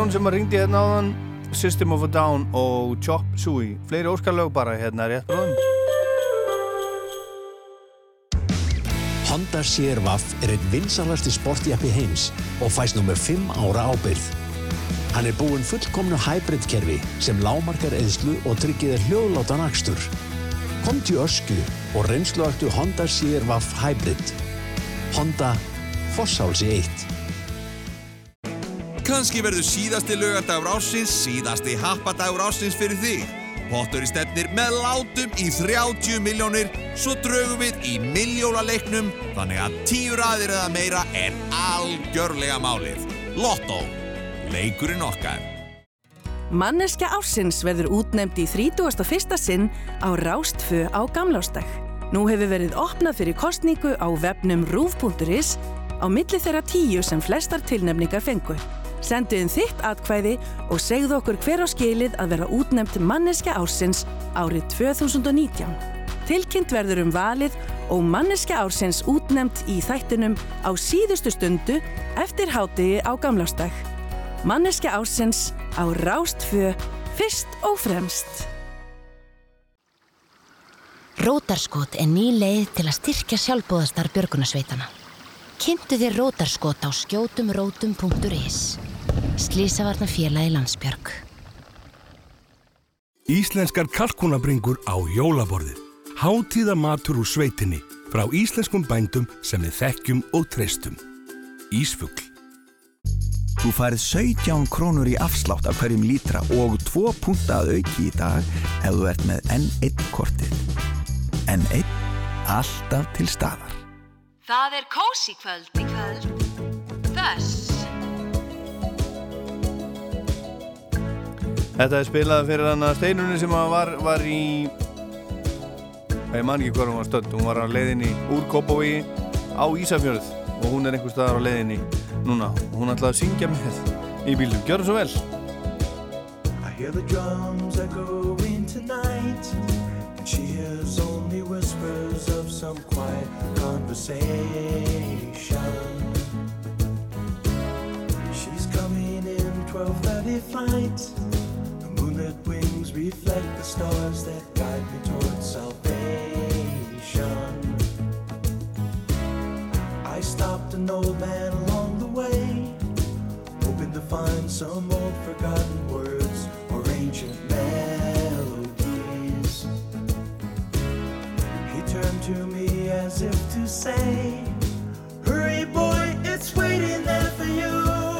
S3: Jón sem að ringdi hérna áðan System of a Down og Chop Suey Fleiri óskarlög bara hérna rétt bróðum
S20: Honda CR-V er einn vinsalasti sportjappi heims og fæst nú með 5 ára ábyrð. Hann er búinn fullkomnu hybrid-kerfi sem lámarkar eðslu og tryggir hljóðlátan akstur. Kom til ösku og reynsluaktu Honda CR-V Hybrid. Honda Fossálsi 1.
S14: Kanski verður síðasti lögardagur ásins síðasti happadagur ásins fyrir þig. Pottur í stefnir með látum í 30 miljónir, svo draugum við í miljónaleiknum, þannig að tíu raðir eða meira er algjörlega málið. Lotto, leikurinn okkar.
S21: Manneskja ársins verður útnefnd í 31. sinn á Rástfö á Gamlástag. Nú hefur verið opnað fyrir kostningu á webnum rúf.is á milli þeirra tíu sem flestar tilnefningar fengu. Sendu inn þitt atkvæði og segðu okkur hver á skilið að vera útnefnd manneskja ársins árið 2019. Tilkynnt verður um valið og manneskja ársins útnefnd í þættinum á síðustu stundu eftir hátegi á Gamlástag. Manneskja ársins á Rástfö fyrst og fremst.
S22: Rótarskot er ný leið til að styrkja sjálfbóðastar björgunarsveitana. Kynntu þér rótarskot á skjótumrótum.is. Slísavarna félagi landsbjörg.
S15: Íslenskar kalkunabringur á jólaborðið. Hátíða matur úr sveitinni frá íslenskum bændum sem við þekkjum og treystum. Ísfugl.
S23: Þú færið 17 krónur í afslátt af hverjum lítra og 2 punta að auki í dag ef þú ert með N1 kortið. N1. Alltaf til staðar.
S5: Það er kósi kvöld í kvöld. Þess.
S3: Þetta er spilað fyrir hann að steinunni sem var, var í ég man ekki hvað hún var stönd hún var á leiðinni úr Kópavíi á Ísafjörð og hún er einhver staðar á leiðinni núna hún ætlaði að syngja með í bílum, gjör það svo vel
S24: I hear the drums echoing tonight, and she hears only whispers of some quiet conversation. She's coming in 12:30 flight. Her wings reflect the stars that guide me towards salvation. I stopped an old man along the way, hoping to find some old forgotten words or ancient melodies. He turned to me as if to say, Hurry, boy, it's waiting there for you.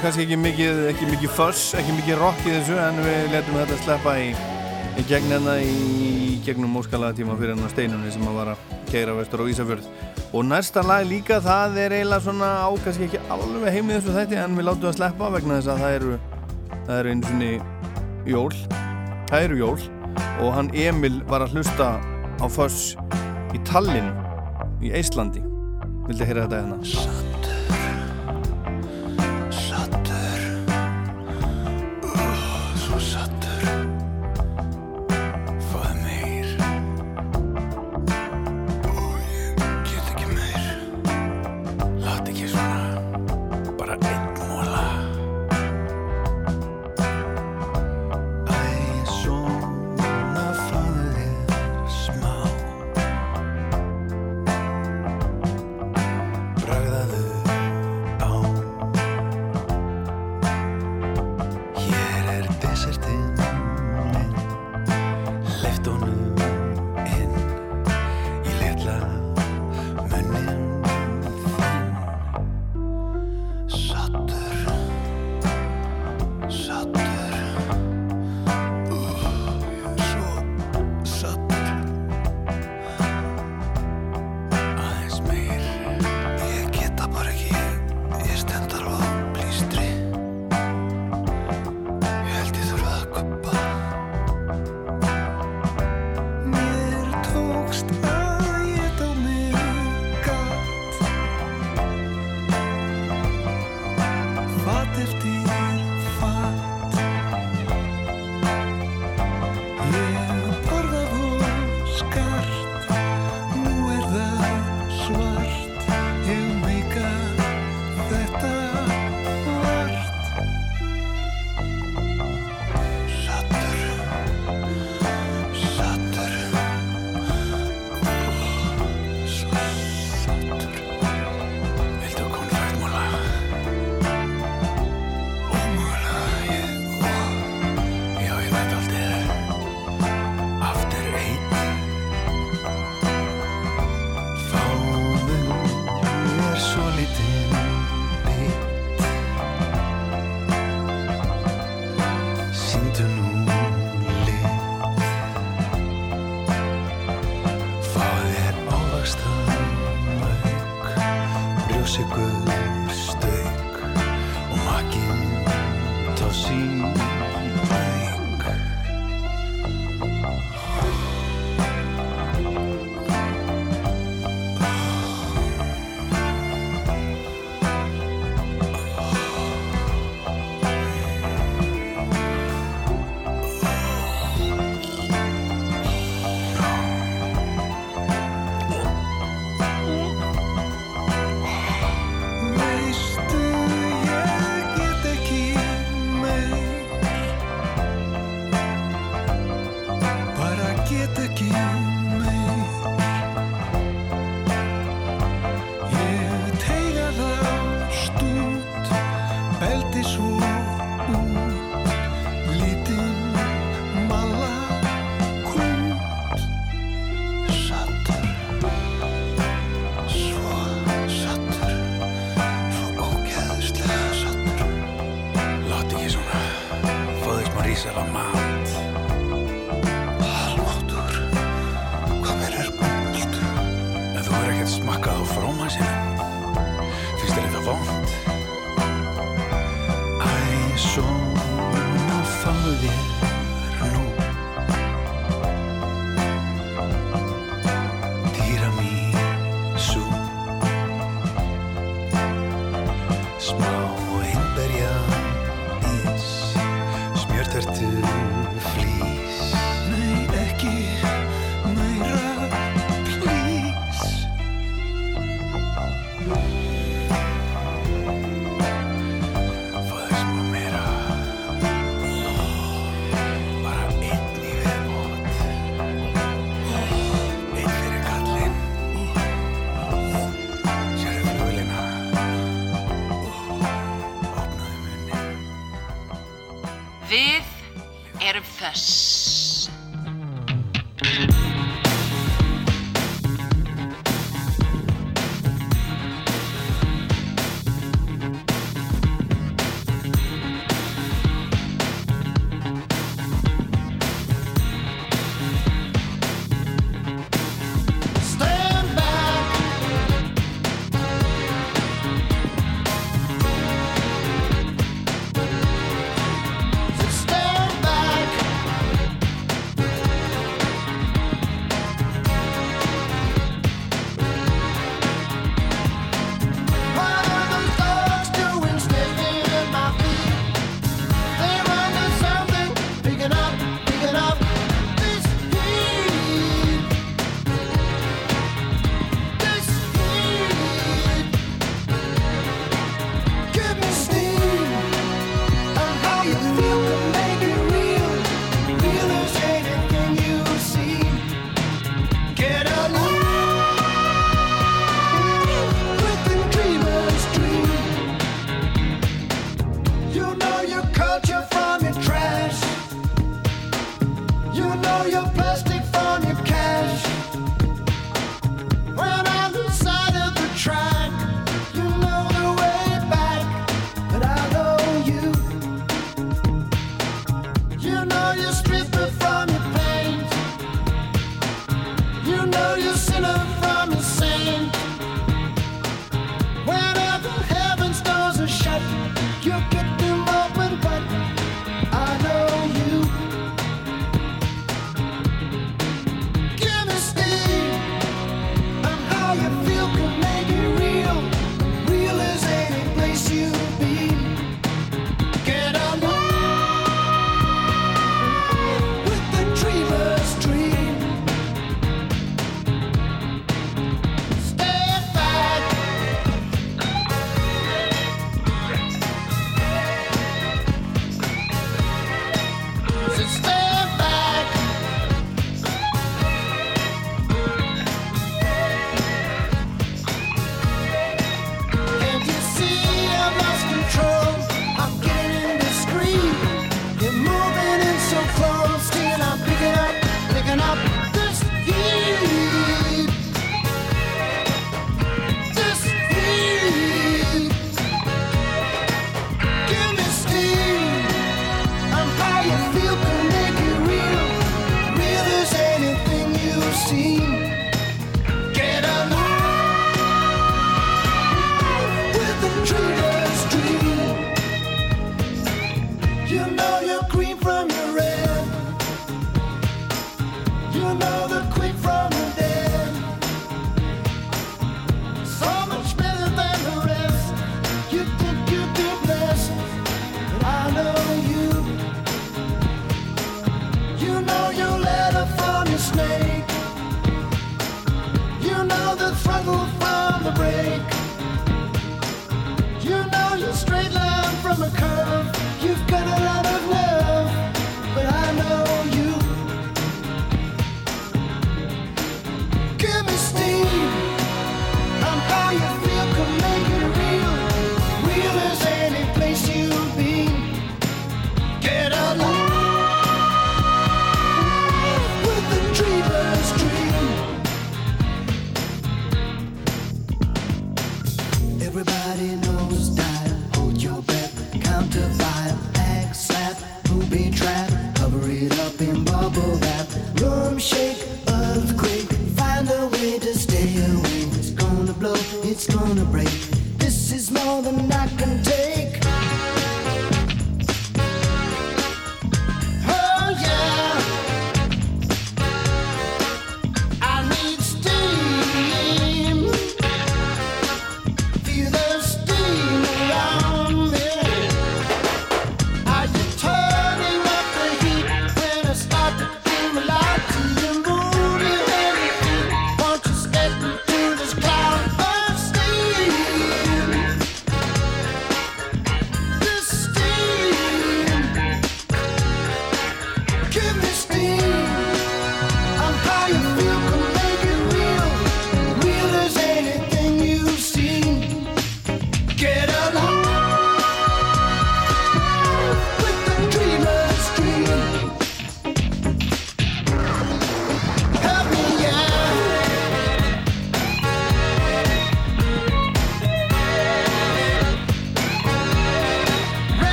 S25: Kannski ekki mikið, ekki mikið fuss, ekki mikið rock í þessu en við letum þetta sleppa í, í gegn hérna í gegnum óskalaða tíma fyrir hennar steinunni sem að var að keira vestur á Ísafjörð. Og næsta lag líka það er eiginlega svona á kannski ekki alveg heimið þessu þætti en við látum það sleppa vegna þess að það eru það eru einu svonni jól. Það eru jól. Og hann Emil var að hlusta á fuss í Tallinn í Íslandi vildi heyra þetta hérna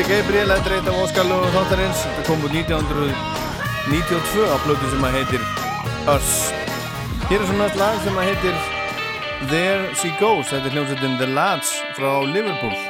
S26: heiti Gabriel, þetta er eitt af óskalunum þáttarins. Þetta kom úr 1992 á blödu sem að heitir Us. Hér er svona lag sem að heitir There She Goes. Þetta er hljómsveitin The Lads frá Liverpool.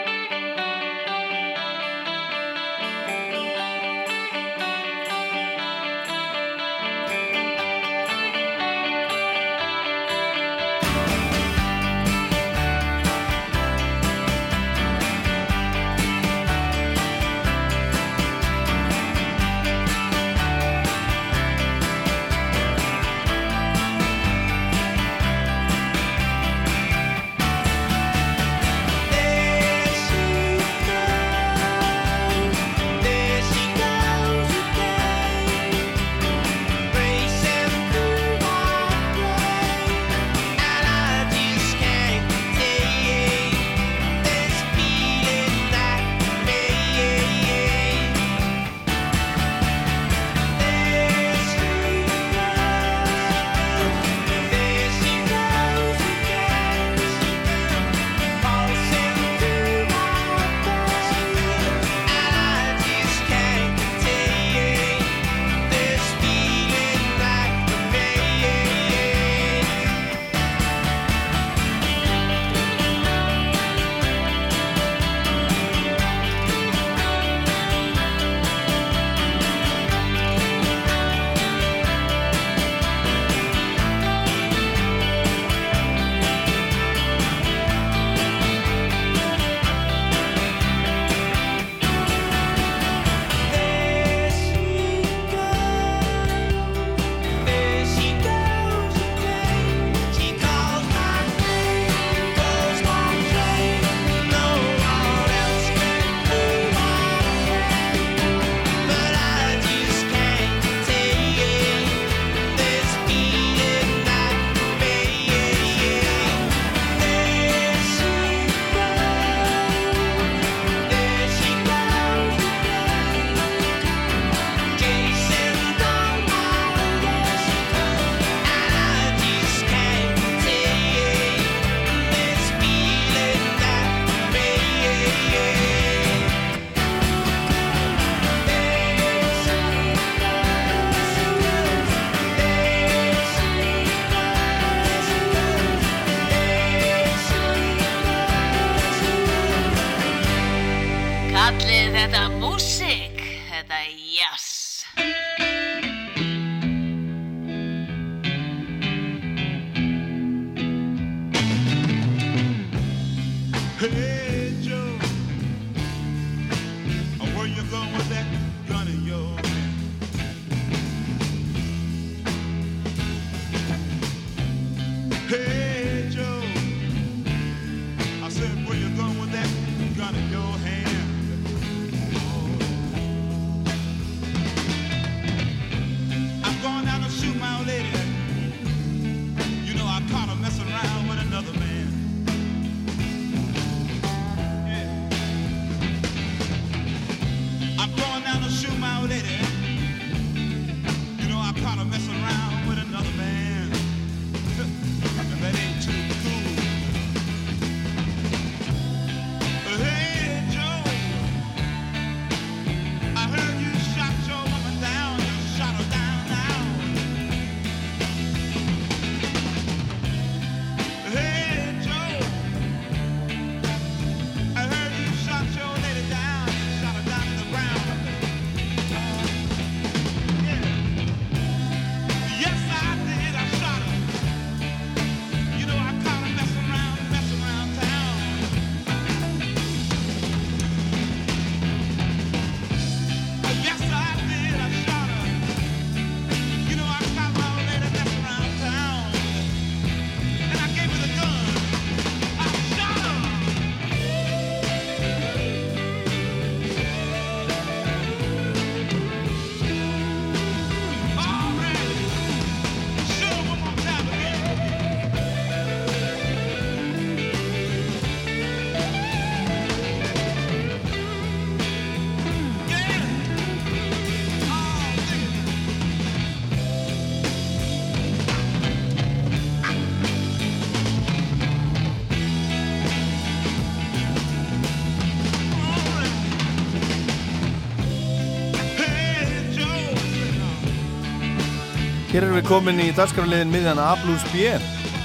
S3: Hér erum við komin í dagskrafliðin miðjan A plus B.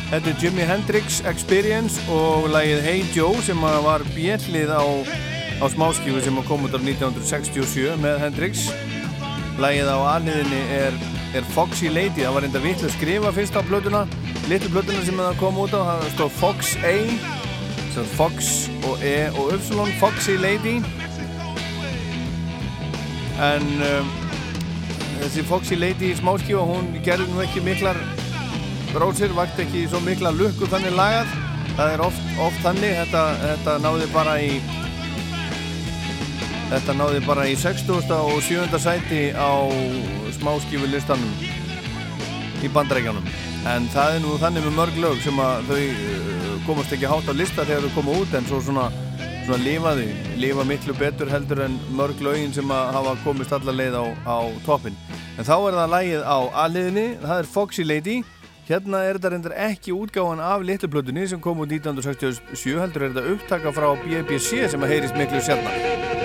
S3: Þetta er Jimi Hendrix Experience og lagið Hey Joe sem var bjellið á, á smáskífu sem kom út af 1967 með Hendrix. Lagið á aðliðinni er, er Foxy Lady. Það var enda vitt að skrifa fyrst á blötuna. Litlu blötuna sem það kom út á, það stóð Fox A, Fox og E og Y, Foxy Lady. En... Um, þessi Foxy Lady smáskífa, hún gerði nú ekki miklar bróðsir, vakt ekki svo mikla lukku þannig lagað. Það er oft, oft þannig, þetta, þetta náði bara í þetta náði bara í 60. og 7. sæti á smáskífu listanum í bandrækjanum. En það er nú þannig með mörg lög sem að þau uh, komast ekki hátt á lista þegar þau koma út en svo svona svona lifaði, lifa miklu betur heldur en mörg lögin sem að hafa komist allar leið á, á toppin en þá er það lægið á aðliðinni það er Foxy Lady. Hérna er þetta reyndar ekki útgáðan af litluplötunni sem kom út 1967 heldur er þetta upptaka frá BBC sem að heyrist miklu sérna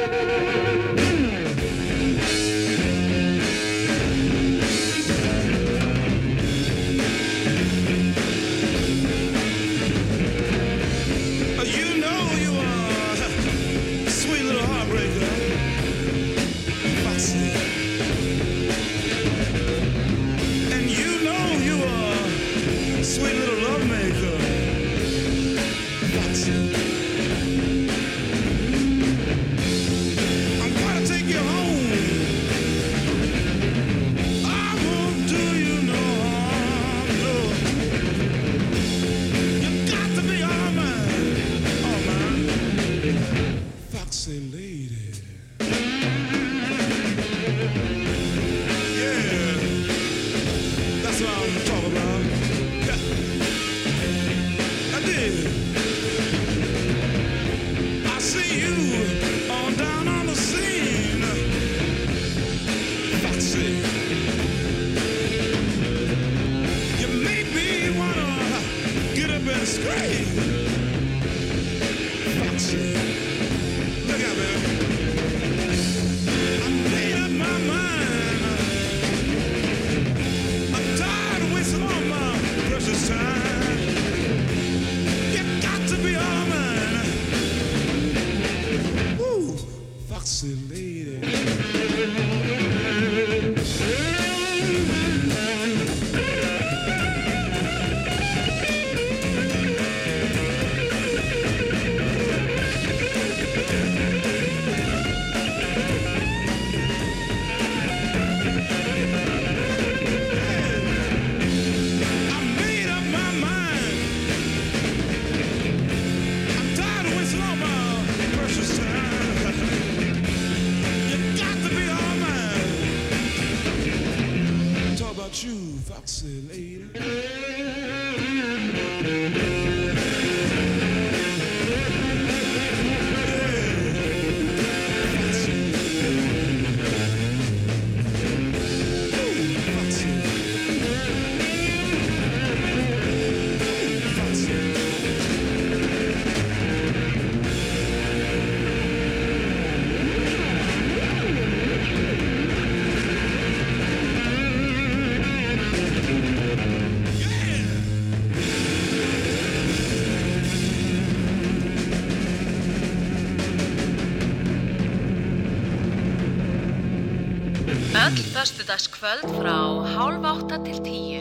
S1: föstudagskvöld frá hálf átta til tíu.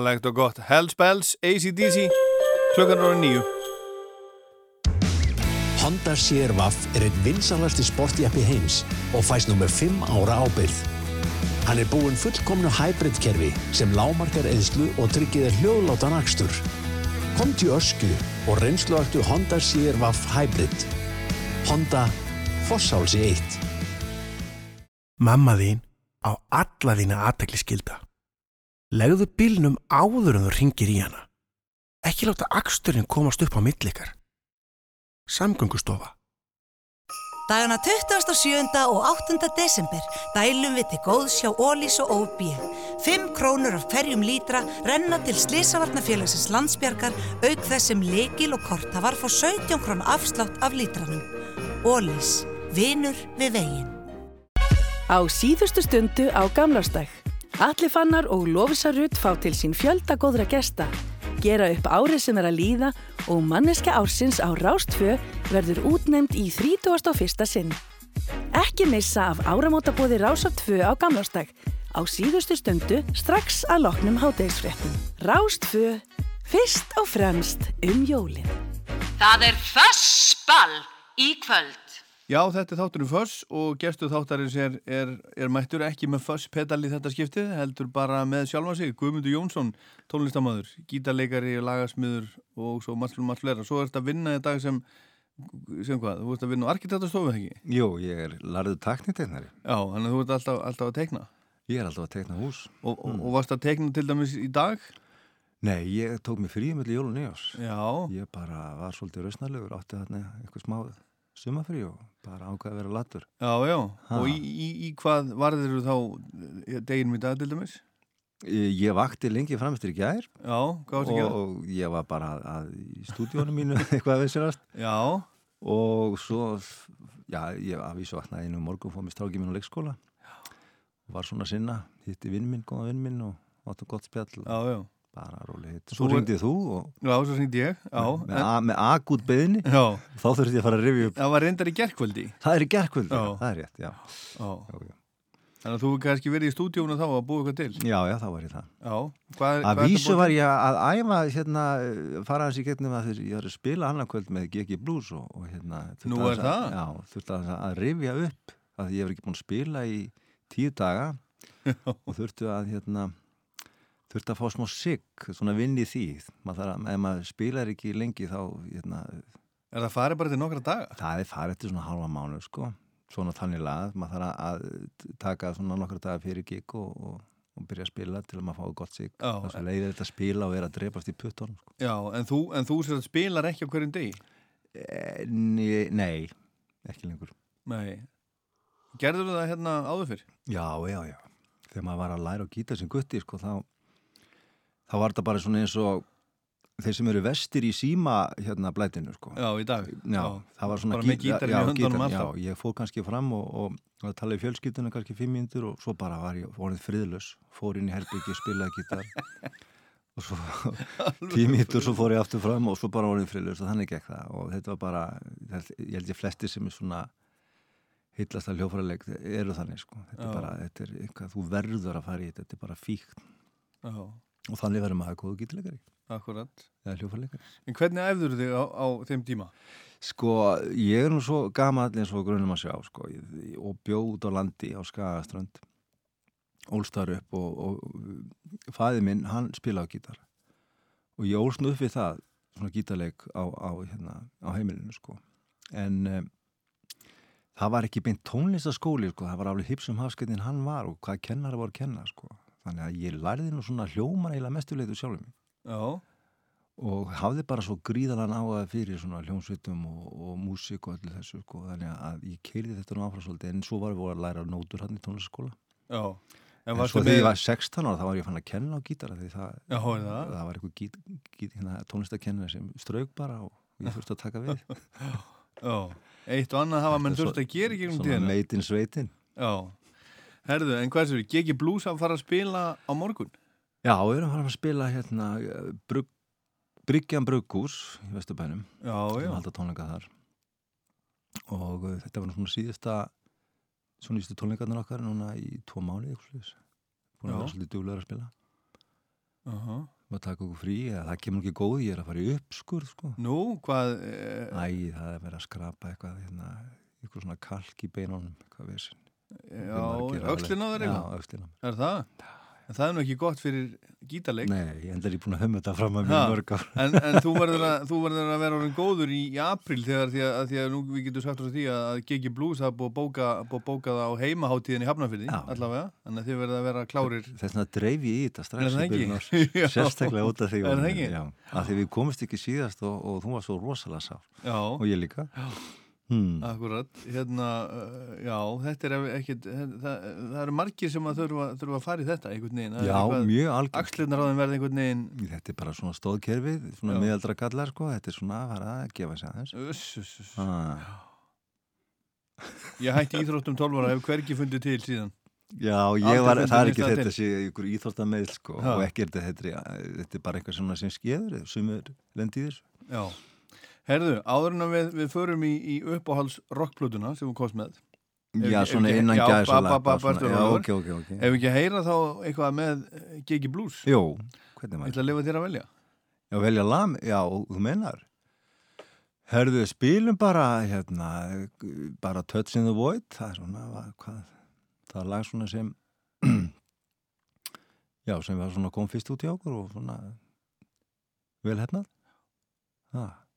S3: Jólalegt og gott. Hells Bells, ACDC, klukkan ára nýju.
S27: Honda CR-V er einn vinsalasti sportjappi heims og fæst nummer 5 ára ábyrð. Hann er búinn fullkomnu hybrid-kerfi sem lámarkar eðslu og tryggir þér hljóðlátan akstur. Kom til ösku og reynsluaktu Honda CR-V Hybrid. Honda Fossálsi 1.
S28: Mamma þín á alla þína aðtekli skilda. Legðu bílnum áður en þú ringir í hana. Ekki láta aksturinn komast upp á millikar. Samgöngustofa.
S29: Dagana 27. og 8. desember dælum við til góðs hjá Ólís og OB. 5 krónur af hverjum lítra renna til Slisavarnafélagsins landsbjargar auk þess sem lekil og kortafar fór 17 krónu afslátt af lítranum. Ólís, vinur við veginn.
S21: Á síðustu stundu á gamlástag. Allir fannar og Lofisa Rutt fá til sín fjölda góðra gesta. Gera upp árið sem er að líða og manneska ársins á Rástfjö verður útnefnd í 31. sinn. Ekki missa af áramótabóði Rásartfjö á gamlástag. Á síðustu stundu strax að loknum hátegisfréttum. Rástfjö, fyrst og fremst um jólinn.
S1: Það er fössball í kvöld.
S3: Já, þetta er þátturinn Föss og gestu þáttarins er, er, er mættur ekki með Föss-pedal í þetta skiptið, heldur bara með sjálfa sig, Guðmundur Jónsson, tónlistamæður, gítarleikari, lagasmiður og svo margt margt flera. Svo ert að vinna í dag sem, sem hvað, þú ert að vinna á arkitektastofu, ekki?
S25: Jú, ég er larðu takniteiknari.
S3: Já, þannig að þú ert alltaf, alltaf að teikna.
S25: Ég er alltaf að teikna hús.
S3: Og, og, og varst að teikna til dæmis í dag?
S25: Nei, ég tók mig frí með jólun í ás.
S3: Já.
S25: Ég bara var svolítið rausnarlegur, átti þarna eitthvað smáð sumafrí og bara ákveði að vera latur.
S3: Já, já, ha. og í, í, í hvað varður þú þá deginum í dag til dæmis?
S25: Ég, ég vakti lengi framstur í gær
S3: Já, hvað varst að gera?
S25: Og ég var bara að, að í stúdíónu mínu eitthvað að vissurast
S3: Já
S25: Og svo, já, ég aðvísu vaknaði einu morgun fóð mér strákið mín á leikskóla Já Var svona sinna, hitti vinn minn, góða vinn minn og áttu gott spjall
S3: Já, já
S25: bara róli hitt. Svo ringdið þú og...
S3: Já, svo ringdið ég, já.
S25: Með, en... með akut beðinni.
S3: Já.
S25: Þá þurfti ég að fara að rifja upp.
S3: Það var reyndar í gerkvöldi.
S25: Það er í gerkvöldi, já. það er rétt,
S3: já. Já. já. Þannig að þú kannski verið í stúdíónu þá að búa eitthvað til.
S25: Já, já, þá var ég það.
S3: Já. Hvað,
S25: að vísu var ég að æfa, hérna, fara hans í getnum að ég var að spila annarkvöld með GG Blues og, og hérna...
S3: Nú er það?
S25: Já, þurfti að, að rifja upp að ég var ekki búin að spila í tíu daga og þurfti að, hérna þurfti að fá smá sigg, svona vinn í því maður að, ef maður spilar ekki lengi þá hérna,
S3: Er það farið bara til nokkra daga?
S25: Það er farið til svona halva mánu sko, svona þannig lað maður þarf að taka svona nokkra daga fyrir gig og, og, og byrja að spila til að maður fái gott sigg þess að leiðir þetta að spila og er að drepast í puttunum sko.
S3: Já, en þú, en þú sér að spilar ekki á hverjum degi?
S25: E, nei, ekki lengur
S3: Nei Gerður það hérna áður fyrr?
S25: Já, já, já þegar maður var að læra á gítar sem gutti sko, þá þá var þetta bara svona eins og þeir sem eru vestir í síma hérna blætinu sko.
S3: Já, í dag.
S25: Já, já það var svona
S3: bara með gítar í höndunum alltaf.
S25: Já, ég fór kannski fram og, og, og talaði fjölskytuna kannski fimm mínútur og svo bara var ég vorið friðlös, fór inn í herbyggi, spilaði gítar og svo tíu mínútur svo fór ég aftur fram og svo bara vorið friðlös og þannig gekk það og þetta var bara, ég held ég flesti sem er svona hillast að hljófræðileg eru þannig sko, þetta er bara, þetta er eitthvað, þú verður að fara í þetta, þetta er bara fíkt. Já og þannig verður maður góðu gítilegari
S3: Akkurat. En hvernig æfður þig á, á þeim tíma?
S25: Sko, ég er nú svo gammal eins og grunum að sjá sko, og bjóð út á landi á Skagaströnd. Ólstar upp og, og fæði minn, hann spila á gítar. Og ég ólst nú upp við það svona gítarleik á, á, hérna, á heimilinu sko. En um, það var ekki beint tónlistaskóli sko, það var alveg hipsum hafskettin hann var og hvað kennara voru að kenna sko þannig að ég lærði nú svona hljóman eiginlega mestuleitu sjálfum
S3: Já.
S25: og hafði bara svo gríðalan á að fyrir svona hljómsveitum og, og músík og öllu þessu sko, þannig að ég keirði þetta nú áfram svolítið en svo var við að læra nótur hann í tónlistaskóla En, en svo þegar ég var 16 ára þá var ég fann að kenna á gítara því það,
S3: Já, það.
S25: það var eitthvað gít, gít, hérna, tónlistakennir sem strauk bara og ég þurfti að taka við.
S3: Já, eitt og annað hafa menn þurfti að gera ekki um tíðina.
S25: Svona meitin sveitin
S3: Já Herðu, en hvað er þetta? Geki Blues að fara að spila á morgun?
S25: Já, við erum að fara að spila hérna brugg, Bryggjan Brugghús í Vesturbænum.
S3: Já, já.
S25: Við haldum tónleika þar. Og uh, þetta var svona síðasta, svona nýstu tónleikarnir okkar núna í tvo mánu, eitthvað slúðis. Búin að vera svolítið duglegar að spila.
S3: Aha.
S25: og taka okkur frí, eða það kemur ekki góð ég er að fara í uppskurð sko.
S3: Nú, hvað eh,
S25: Æ, það er verið að skrapa eitthvað hérna, eitthvað svona kalk í beinunum hvað við sinn
S3: Já, öxlin á þér
S25: Já, öxlin á mér
S3: Er það? En það er nú ekki gott fyrir gítarleik
S25: Nei, ég enda er ég búin að höfum þetta fram að mjög mörg ár
S3: en, en þú verður að, þú verður að vera orðin góður í, í april þegar því að, að því að nú við getum sagt frá því að, að Gigi Blues hafa búið að bóka, búið að bóka það á heimaháttíðin í Hafnarfyrði allavega, að þið verður að vera klárir
S25: Þess vegna dreif ég í þetta strax í
S3: ekki?
S25: byrjun árs.
S3: Já.
S25: Sérstaklega út af því
S3: Er það ekki?
S25: Já, af því við komumst ekki síðast og, og þú var svo rosalega
S3: Já.
S25: og ég líka
S3: Já.
S25: Hmm.
S3: Akkurat, hérna, uh, já, þetta er ekkit, það, það eru margir sem að þurfa, þurfa að fara í þetta einhvern veginn. Er
S25: Já,
S3: eitthvað-
S25: mjög algjörn
S3: þeim verða einhvern veginn.
S25: Þetta er bara svona stóðkerfið, svona miðaldra kallar sko, þetta er svona að fara að gefa sig aðeins
S3: Uss, uss, uss.
S25: ah.
S3: Ég hætti íþróttum 12 ára, hef hvergi fundið til síðan.
S25: Já, ég var, það er ekki þetta
S3: til.
S25: sé ykkur íþróttameil sko
S3: Já.
S25: og ekki er þetta, þetta, er- er bara eitthvað sem skeður sumur lendi í þessu
S3: Já. Herðu, áður en við, við förum í, í uppáhalds rockplötuna sem þú komst með.
S25: Já,
S3: Ef-
S25: svona
S3: ekki-
S25: innan
S3: já,
S25: svona, já,
S3: rólegur.
S25: ok, ok, ok.
S3: Ef ekki að heyra þá eitthvað með eh, Gigi Blues.
S25: Jó, hvernig
S3: Ég
S25: maður
S3: ætla að lifa þér að velja.
S25: Já, velja lam, já, þú mennar Herðu, spilum bara hérna, bara Touch in the Void það er svona, va- hvað það er lag svona sem já, sem var svona kom fyrst út í okkur og svona vel hefnað Það
S2: Tilted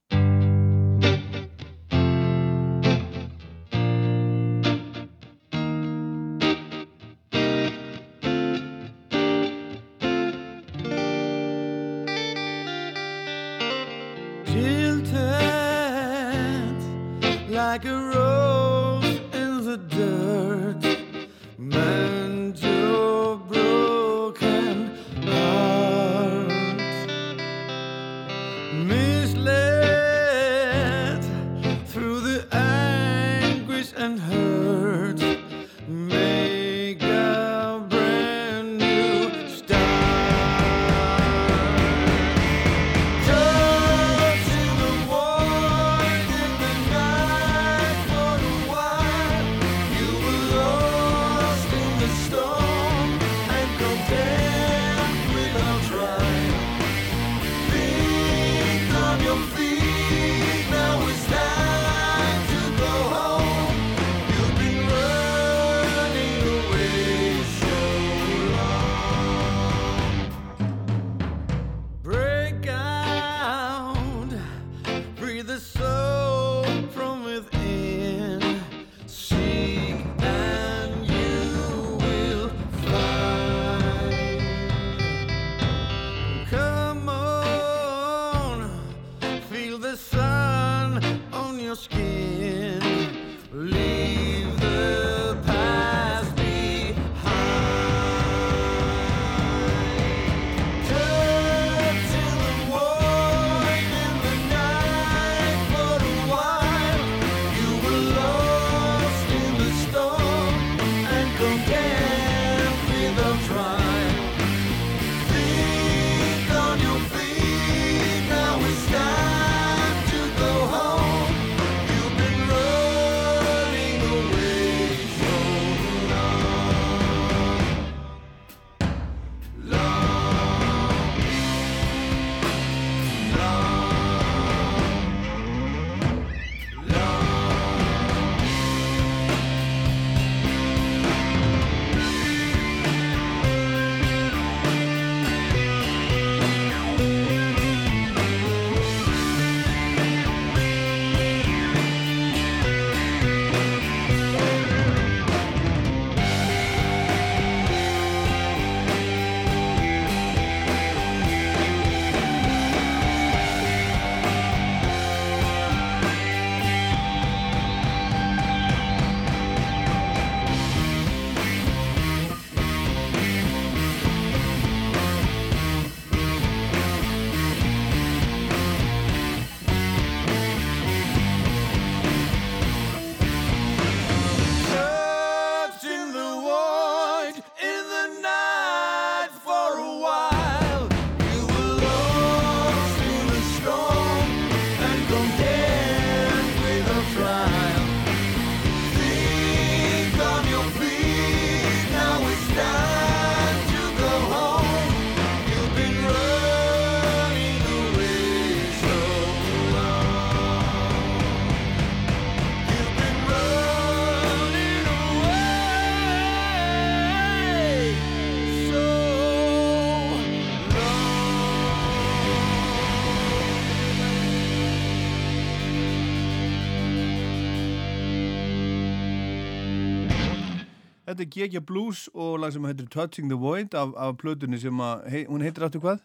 S2: like a rose in the dirt. Mend your broken heart. Misled
S3: Þetta er G.G. Blues og lag sem heitir Touching the Void af, af plötunni sem að, hei, hún heitir aftur hvað?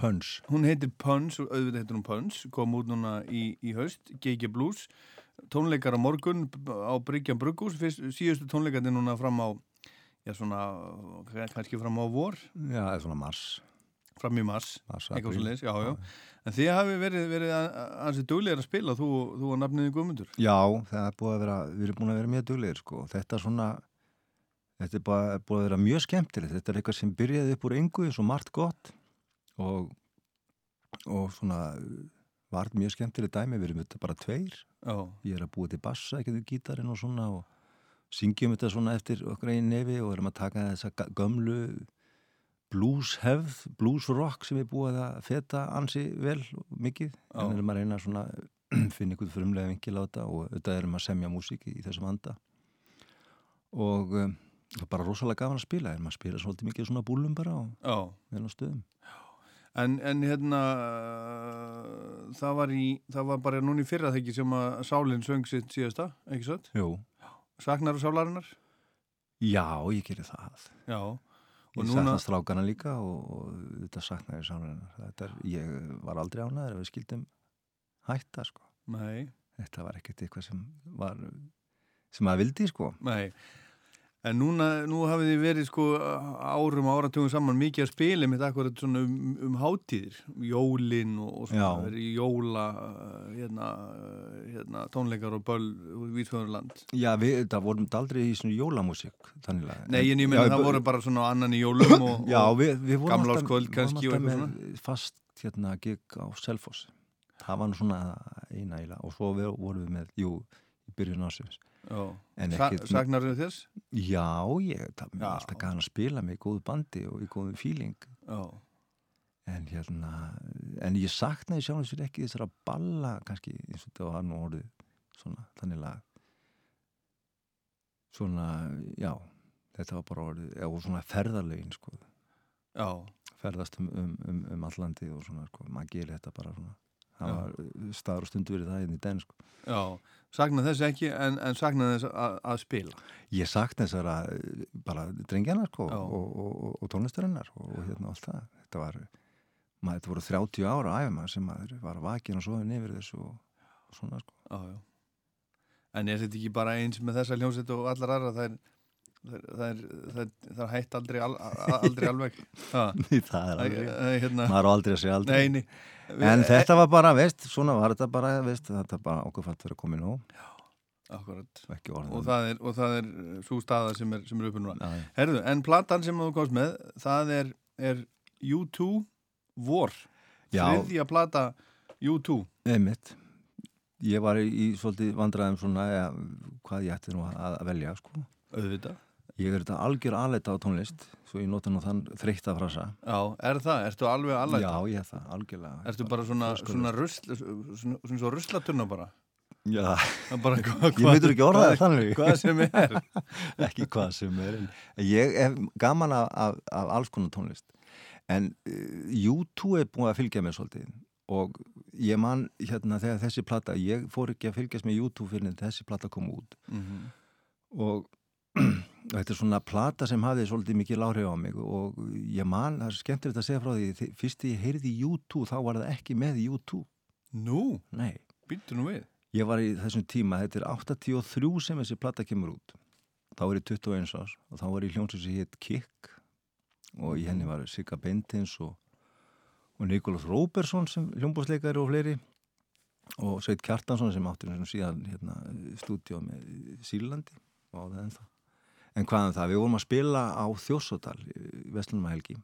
S25: Punch.
S3: Hún heitir Punch og auðvitað heitir hún Punch, kom út núna í, í haust, G.G. Blues, tónleikar á morgun á Bryggjan Brugghús, síðustu tónleikarnir núna fram á, já svona, kannski fram á vor.
S25: Já, eða svona mars.
S3: Fram í mars,
S25: Mars,
S3: eitthvað
S25: apríl.
S3: svo leis, já, já. En þið hafi verið, verið ansið duglegir að spila, þú, þú og nafniði Guðmundur.
S25: Já, það er búið að vera, við erum búin að vera mjög duglegir sko. Þetta svona, þetta er bara, búið að vera mjög skemmtilegt. Þetta er eitthvað sem byrjaði upp úr engu eins og margt gott og, og svona var mjög skemmtileg dæmi, við erum þetta bara tveir.
S3: Já.
S25: Ég er að búa til bassa, ekki við gítarinn og svona og syngjum þetta svona eftir okkur einn nefi og erum að taka þessa gömlu blueshefð, bluesrock sem er búið að feta ansi vel mikið,
S3: Já.
S25: en erum að reyna svona finna ykkur frumlega vinkil á þetta og auðvitað erum að semja músík í þessum anda og um, það er bara rosalega gaman að spila erum að spila svolítið mikið svona búlum bara og vel á stöðum
S3: En, en hérna, uh, það var í, það var bara núni fyrra þekki sem að Sálinn söng sitt síðasta, ekki svo?
S25: Jú.
S3: Saknar þú sálarinnar?
S25: Já, ég gerir það
S3: Já.
S25: Ég
S3: Og
S25: núna...
S3: núna-
S25: sakna strákana líka og, og þetta saknaði sálinnar. Þetta er, ég var aldrei ánæður ef við skildum hætta, sko.
S3: Nei.
S25: Þetta var ekkert eitthvað sem var, sem maður vildi, sko.
S3: Nei. En núna, nú hafið þið verið sko árum, áratugum saman mikið að spila með akkurat svona um, um hátíðir, jólin og, og svona, jóla, uh, hérna, uh, hérna, tónleikar og böll vísfjöðurland.
S25: Já, við, það vorum aldrei í svona jólamúsík, þannig að...
S3: Nei, en ég meina það voru bara svona annan í jólum og,
S25: Já,
S3: og
S25: við, við
S3: gamlárskvöld
S25: vorum
S3: kannski og eitthvað svona.
S25: fast hérna gig á Selfoss. Það var nú svona eina íla og svo vorum við með, jú, í byrjun ásins.
S3: Já.
S25: En
S3: Sa-
S25: ekkert-
S3: Saknarðu þess?
S25: Já, ég, er alltaf gæðan að spila með góðu bandi og í góðum fíling. En hérna, en ég saknaði sjálf sér ekki þessara balla kannski eins og þetta var nú orðið svona þannig lag svona, já þetta var bara orðið, já og svona ferðarlegin sko
S3: Já.
S25: ferðast um, um, um, um allandi og svona sko, maður gerir þetta bara svona það var staður og stundu verið það inn í den sko
S3: Já, saknaði þess ekki en, en saknaði þess að, að spila.
S25: Ég sakna þessara eh, bara drengjana sko og, og, og, og tónlistarinnar og, og hérna allt það. Þetta var, maður, þetta voru 30 ára æfum sem maður var vakin og sofin yfir þessu og, og svona sko.
S3: Já, já. En er þetta ekki bara eins með þessa hljómsveit og allar aðra, það er, það er, er, hætt aldrei, al, aldrei alveg. Ha?
S25: það er
S3: Æ, æ, hérna.
S25: maður aldrei að segja aldrei.
S3: Nei, nei.
S25: En þetta var bara, veist, svona var þetta bara, veist, þetta bara okkur fætt verið að koma í nóg.
S3: Akkurat.
S25: Ekki orðið.
S3: Og það er, og það er svo staða sem er, sem er uppi núna.
S25: Já, já.
S3: Herðu, en platan sem þú komst með, það er, er U2 Vor.
S25: Já.
S3: Þriðja plata U2.
S25: Einmitt. Ég var í, í svolítið vandræðum svona, ja, hvað ég ætti nú að, að velja, sko.
S3: Auðvitað.
S25: Ég er þetta algjör aðleita á tónlist, svo ég nota nú þann þreytta frasa.
S3: Já, er það? Ertu alveg alveg?
S25: Já, ég er það, algjörlega.
S3: Ertu bara svona, svona, rusl, svona, svona svo ruslaturna bara?
S25: Já,
S3: er bara, hva,
S25: ég myndur ekki orða það
S3: hvað-
S25: þannig.
S3: Hvað sem er.
S25: ekki hvað sem er. Ég hef gaman af, af, af alls konar tónlist. En uh, U2 er búin að fylgja mér svolítið og ég man hérna þegar þessi plata, ég fór ekki að fylgjast með U2 fyrir en þessi plata kom út
S3: Mhm.
S25: og þetta er svona plata sem hafði svolítið mikið láhrif á mig og ég man, það er skemmtilegt að segja frá því fyrst ég heyrði U2 þá var það ekki með U2
S3: Nú?
S25: Nei.
S3: Býttu nú við.
S25: Ég var í þessum tíma, þetta er 83 sem þessi plata kemur út. Þá var ég 21 árs og þá var ég hljómsveit sem hétt Kikk og í henni var Sigga Bentins og, og Nikolás Róbersson sem hljómbásleikari og fleiri og Sveit Kjartansson sem áttur síðan hérna, stúdíó með Sílandi og á það ennþá en hvaðan það, við vorum að spila á Vestlunumhelgi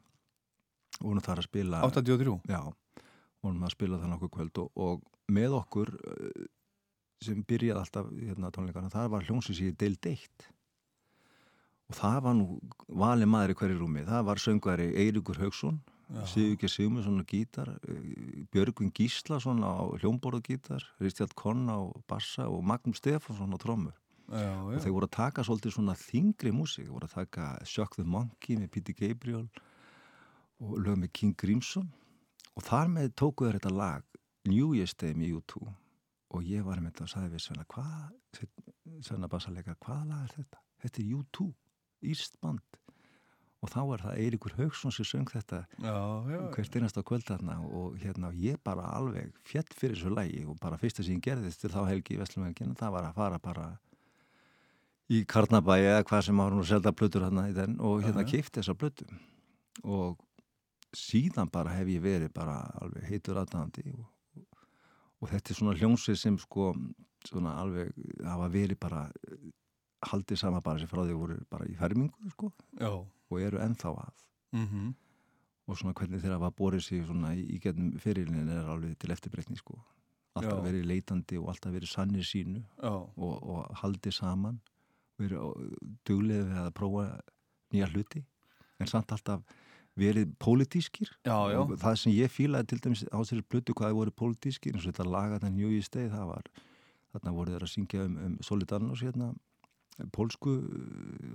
S25: og vorum þar að spila
S3: 83?
S25: Já, vorum að spila það nokkuð kvöld og, og með okkur eh, sem byrjaði alltaf hérna tónleikana, það var hljómsins í deild eitt. Og það var nú vali maður í hverju rúmi. Það var söngvari Eiríkur Haugsson
S3: Já.
S25: Sigurgeir Sigmundsson á gítar eh, Björgvin Gíslason á hljómborð og gítar Ristjald Konn á bassa og Magnús Stefánsson á trommur
S3: Já, já.
S25: og þeir voru að taka svolítið svona þingri músík, voru að taka Shock the Monkey með Peter Gabriel og lög með King Crimson og þar með tóku þeir þetta lag New Year's Day með U2 og ég var með þetta og sagði við Svenna hvað, Svenna bassalega, hvaða lag er þetta? Þetta er U2 írst band og þá var það Eiríkur Haugsson sem söng þetta
S3: Já, já.
S25: hvert einast á kvöld þarna og hérna ég bara alveg fjett fyrir þessu lægi og bara fyrsta sem ég gerðist til þá helgi í Vestlumvelginu það var að fara bara í Karnabæi eða hvað sem var nú selda plötur hérna í þenn og hérna kifti þessa plötu. Og síðan bara hef ég verið bara alveg heitur aðdæðandi og, og þetta er svona hljónsið sem sko svona alveg hafa verið bara haldið sama bara sem frá því voru bara í fermingu sko.
S3: Já.
S25: og eru ennþá að.
S3: Mhm.
S25: og svona hvernig þeirra var borið sig svona í, í getnum fyrirlin er alveg til eftirbreytni sko. Alltaf
S3: Já.
S25: verið leitandi og alltaf verið sannir sínu og, og haldið saman verið duglega við að prófa nýja hluti en samt alltaf verið pólitískir
S3: Já, já.
S25: það sem ég fílaði til dæmis á þessari blötu hvað þið voru pólitískir eins og þetta laga þann New Year's Day það var þarna voru þeir að syngja um, um Solidarnos hérna pólsku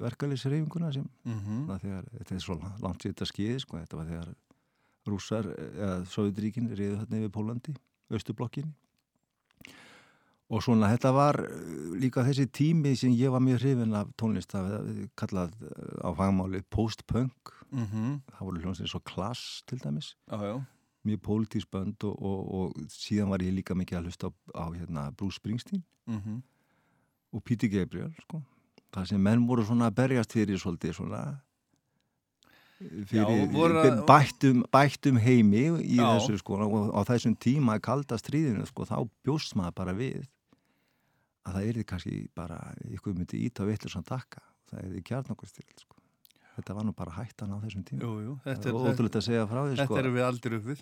S25: verkefliðsreifinguna sem
S3: Mhm.
S25: það þegar, þetta er svo langt sér þetta skeiði sko, þetta var þegar rússar eða Sovjetríkin reyðu þarna yfir Pólandi, Östublokkinni og svona þetta var eh, líka þessi tími sem ég var mjög hrifin af tónlist er kallað eh, á fagmáli post-punk
S3: Mhm.
S25: það voru hljómsið svo klass til dæmis
S3: Já, já.
S25: mjög pólitísk bönd og, og, og síðan var ég líka mikið að hlusta á, á hérna, Bruce Springsteen
S3: Mhm.
S25: og Píti Gabriel sko. það sem menn voru svona að berjast fyrir svolítið svona fyrir
S3: Já,
S25: bættum, bættum heimi í
S3: Já.
S25: þessu sko og á þessum tíma að kalda stríðinu sko þá bjóst maður bara við að það erði kannski bara ykkur myndi ít á vittur sem takka. Það erði kjarnokkustil sko. Þetta var nú bara hættan á þessum tíma.
S3: Jú, jú, þetta er-
S25: ótrúlega að segja frá því
S3: Þetta
S25: sko.
S3: erum við aldrei upp við.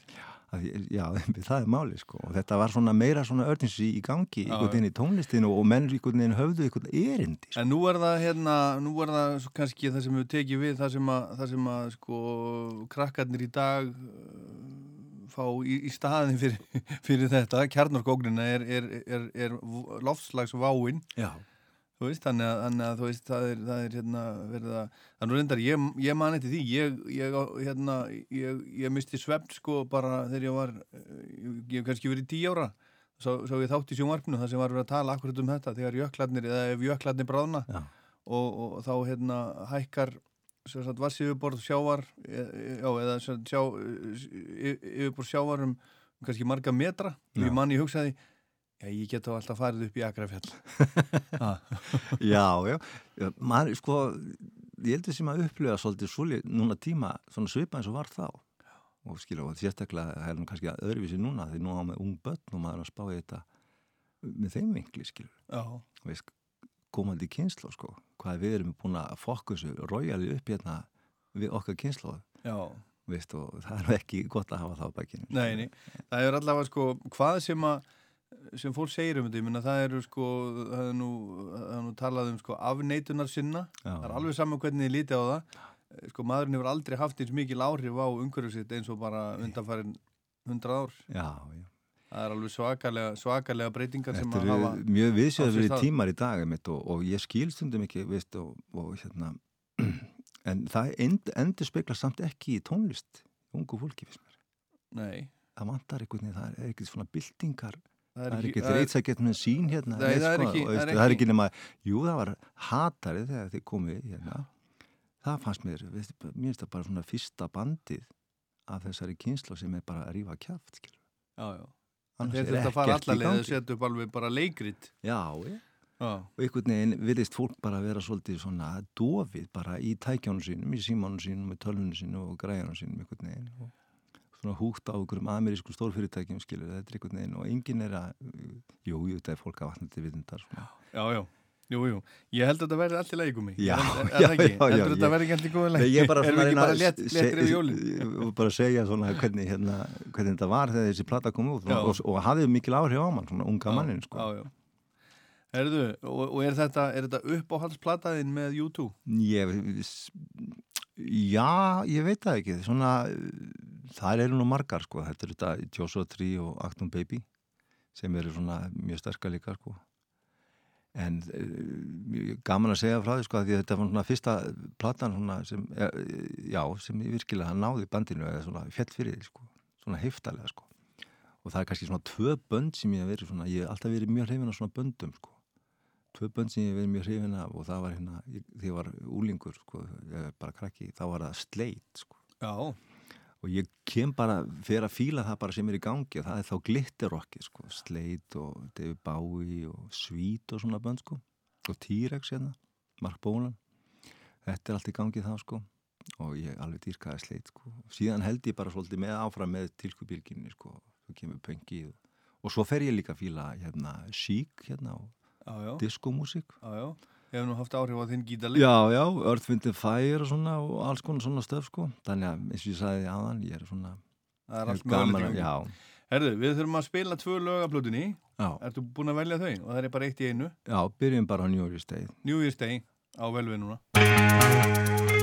S25: Að ég- Já, það er máli sko. Og þetta var svona meira svona örnsi í gangi einhvern veginn í tónlistinu og menn einhvern veginn höfðu einhvern erindi
S3: En nú er það hérna, nú er það kannski það sem við tekið við, það sem að, það sem að sko krakkarnir í dag fá í, í staðin fyrir, fyrir þetta, kjarnarkóknina er, er, er, er loftslagsváin.
S25: Já.
S3: Þú veist, þannig að, þannig að þú veist, það er, það er hérna verið að, þannig að reyndar, ég, ég mani til því, ég, ég, hérna, ég, ég misti svefn sko bara þegar ég var, ég, hef kannski verið tíu ára, svo, svo ég þátt í sjónvarpinu þar sem var verið að tala akkurat um þetta, þegar jöklarnir, eða ef jöklarnir bráðna
S25: Já.
S3: og, og þá hérna hækkar vassíðuborð sjávar, e, e, já, eða sjá, e, yfirborð sjávar um kannski marga metra, og ég manni hugsaði, Já, ég get þá alltaf farið upp í Akrafjall. Ah.
S25: Já, já, maður, sko, ég heldur sem að upplifa svolítið svolítið núna tíma svona svipa eins og var þá og skilja, og sérstaklega er nú kannski öðruvísi núna því nú á með ung börn og maður er að spá í þetta með þeim vinkli, skilja
S3: Já.
S25: veist, komandi kynslu, sko hvað við erum búin að fokkusu rojali upp hérna við okkar kynslu
S3: Já.
S25: veist, og það er ekki gott að hafa það á bækinu
S3: Nei, nei, það er allavega sko, hvað sem að sem fólk segir um þetta, ég það eru sko, það er nú, það er nú talað um sko afneitunar sinna,
S25: Já.
S3: það er alveg saman hvernig þið lítið á það, sko maðurinn hefur aldrei haft eins mikil áhrif á umhverju sitt eins og bara undanfærin hundrað ár.
S25: Já, já.
S3: Það er alveg svakalega, svakalega breytingar sem
S25: Þetta
S3: að hafa
S25: mjög
S3: stað.
S25: tímar í dag einmitt, og, og ég skil stundum ekki veist, og, og hérna en það end, endur spekla samt ekki í tónlist ungu fólki það vantar einhvern veginn, það er ekkert svona byltingar
S3: Það er
S25: er
S3: ekki-
S25: ekki
S3: það er-
S25: þreitsakett með sín hérna
S3: Nei, það er
S25: sko,
S3: ekki-
S25: og
S3: það er
S25: veistu, það er
S3: ekki-
S25: ekki nema jú það var hatarið þegar þið komið hérna það fannst mér, veist, mér finnst það bara svona fyrsta bandið af þessari kynslu sem er bara að rífa kjaft skilur.
S3: Þurft að fara
S25: ekkert í
S3: allarleið að setja upp alveg bara leikrit.
S25: Já, já.
S3: Já.
S25: og einhvern veginn virðist fólk bara vera svolítið svona dofið bara í tækjónu sínum, í símónu sínum, með tölvunu sínum og græjónu sínum einhvern veginn og svona húgt á einhverjum amerísku stórfyrirtækjum skilur, þetta er einhvern veginn og enginn er að jú, jú, þetta er fólk að vatna til vitundar.
S3: Já, já. Jú, jú. Ég held að þetta verði lagi gumi.
S25: Já,
S3: er,
S25: já,
S3: það ekki?
S25: já, já,
S3: Heldur þetta
S25: ég-
S3: verði ekki allt í góða
S25: ég bara
S3: Erum við ekki
S25: að
S3: bara léttir yfir jólin?
S25: se- og bara segja svona hvernig, hérna, hvernig þetta var þegar þessi plata kom út
S3: Já.
S25: og, og hafði mikil áhrif á mann, svona unga
S3: Já,
S25: mannin sko.
S3: Já, já. Herðu, og, og er þetta, þetta uppáhaldsplataðin með YouTube?
S25: Ég, já, ég veit það ekki svona, það eru nú margar sko, þetta er þetta Joshua Tree og Acton Baby sem eru svona mjög sterkar líka sko en uh, gaman að segja frá því sko að því að þetta var svona fyrsta platan svona sem, eh, já, sem ég virkilega náði bandinu eða svona fjall fyrir því sko, svona heiftalega sko og það er kannski svona tvö bönd sem ég hef verið svona, ég hef alltaf verið mjög hrifin á svona böndum sko tvö bönd sem ég verið mjög hrifin af og það var hérna, ég, því ég var úlingur sko, ég er bara krakki, þá var það sleit sko.
S3: Já.
S25: Og ég kem bara fyrir að fíla það bara sem er í gangi og það er þá glitterrocki sko, sleit og David Bowie og Sweet og svona bönd sko. Og T-Rex hérna, Mark Bolan. Þetta er allt í gangi þá sko. Og ég alveg dýrkaði sleit sko. Síðan held ég bara svolítið með áfram með tilkubílginni sko, þú kemur pöngið og svo fer ég líka að fíla hérna sík hérna og
S3: Já, já. Hefur nú haft áhrif á þinn gítarleik?
S25: Já, já, and Fire og svona og alls konar svona stöf sko þannig að eins og ég sagði aðan, ég er svona
S3: Það er allt mögulegt Herðu, við þurfum að spila tvö lög af plötunni.
S25: Já.
S3: Ertu búin að velja þau? Og það er bara eitt í einu.
S25: já, byrjum bara á New Year's Day
S3: New Year's Day á velvið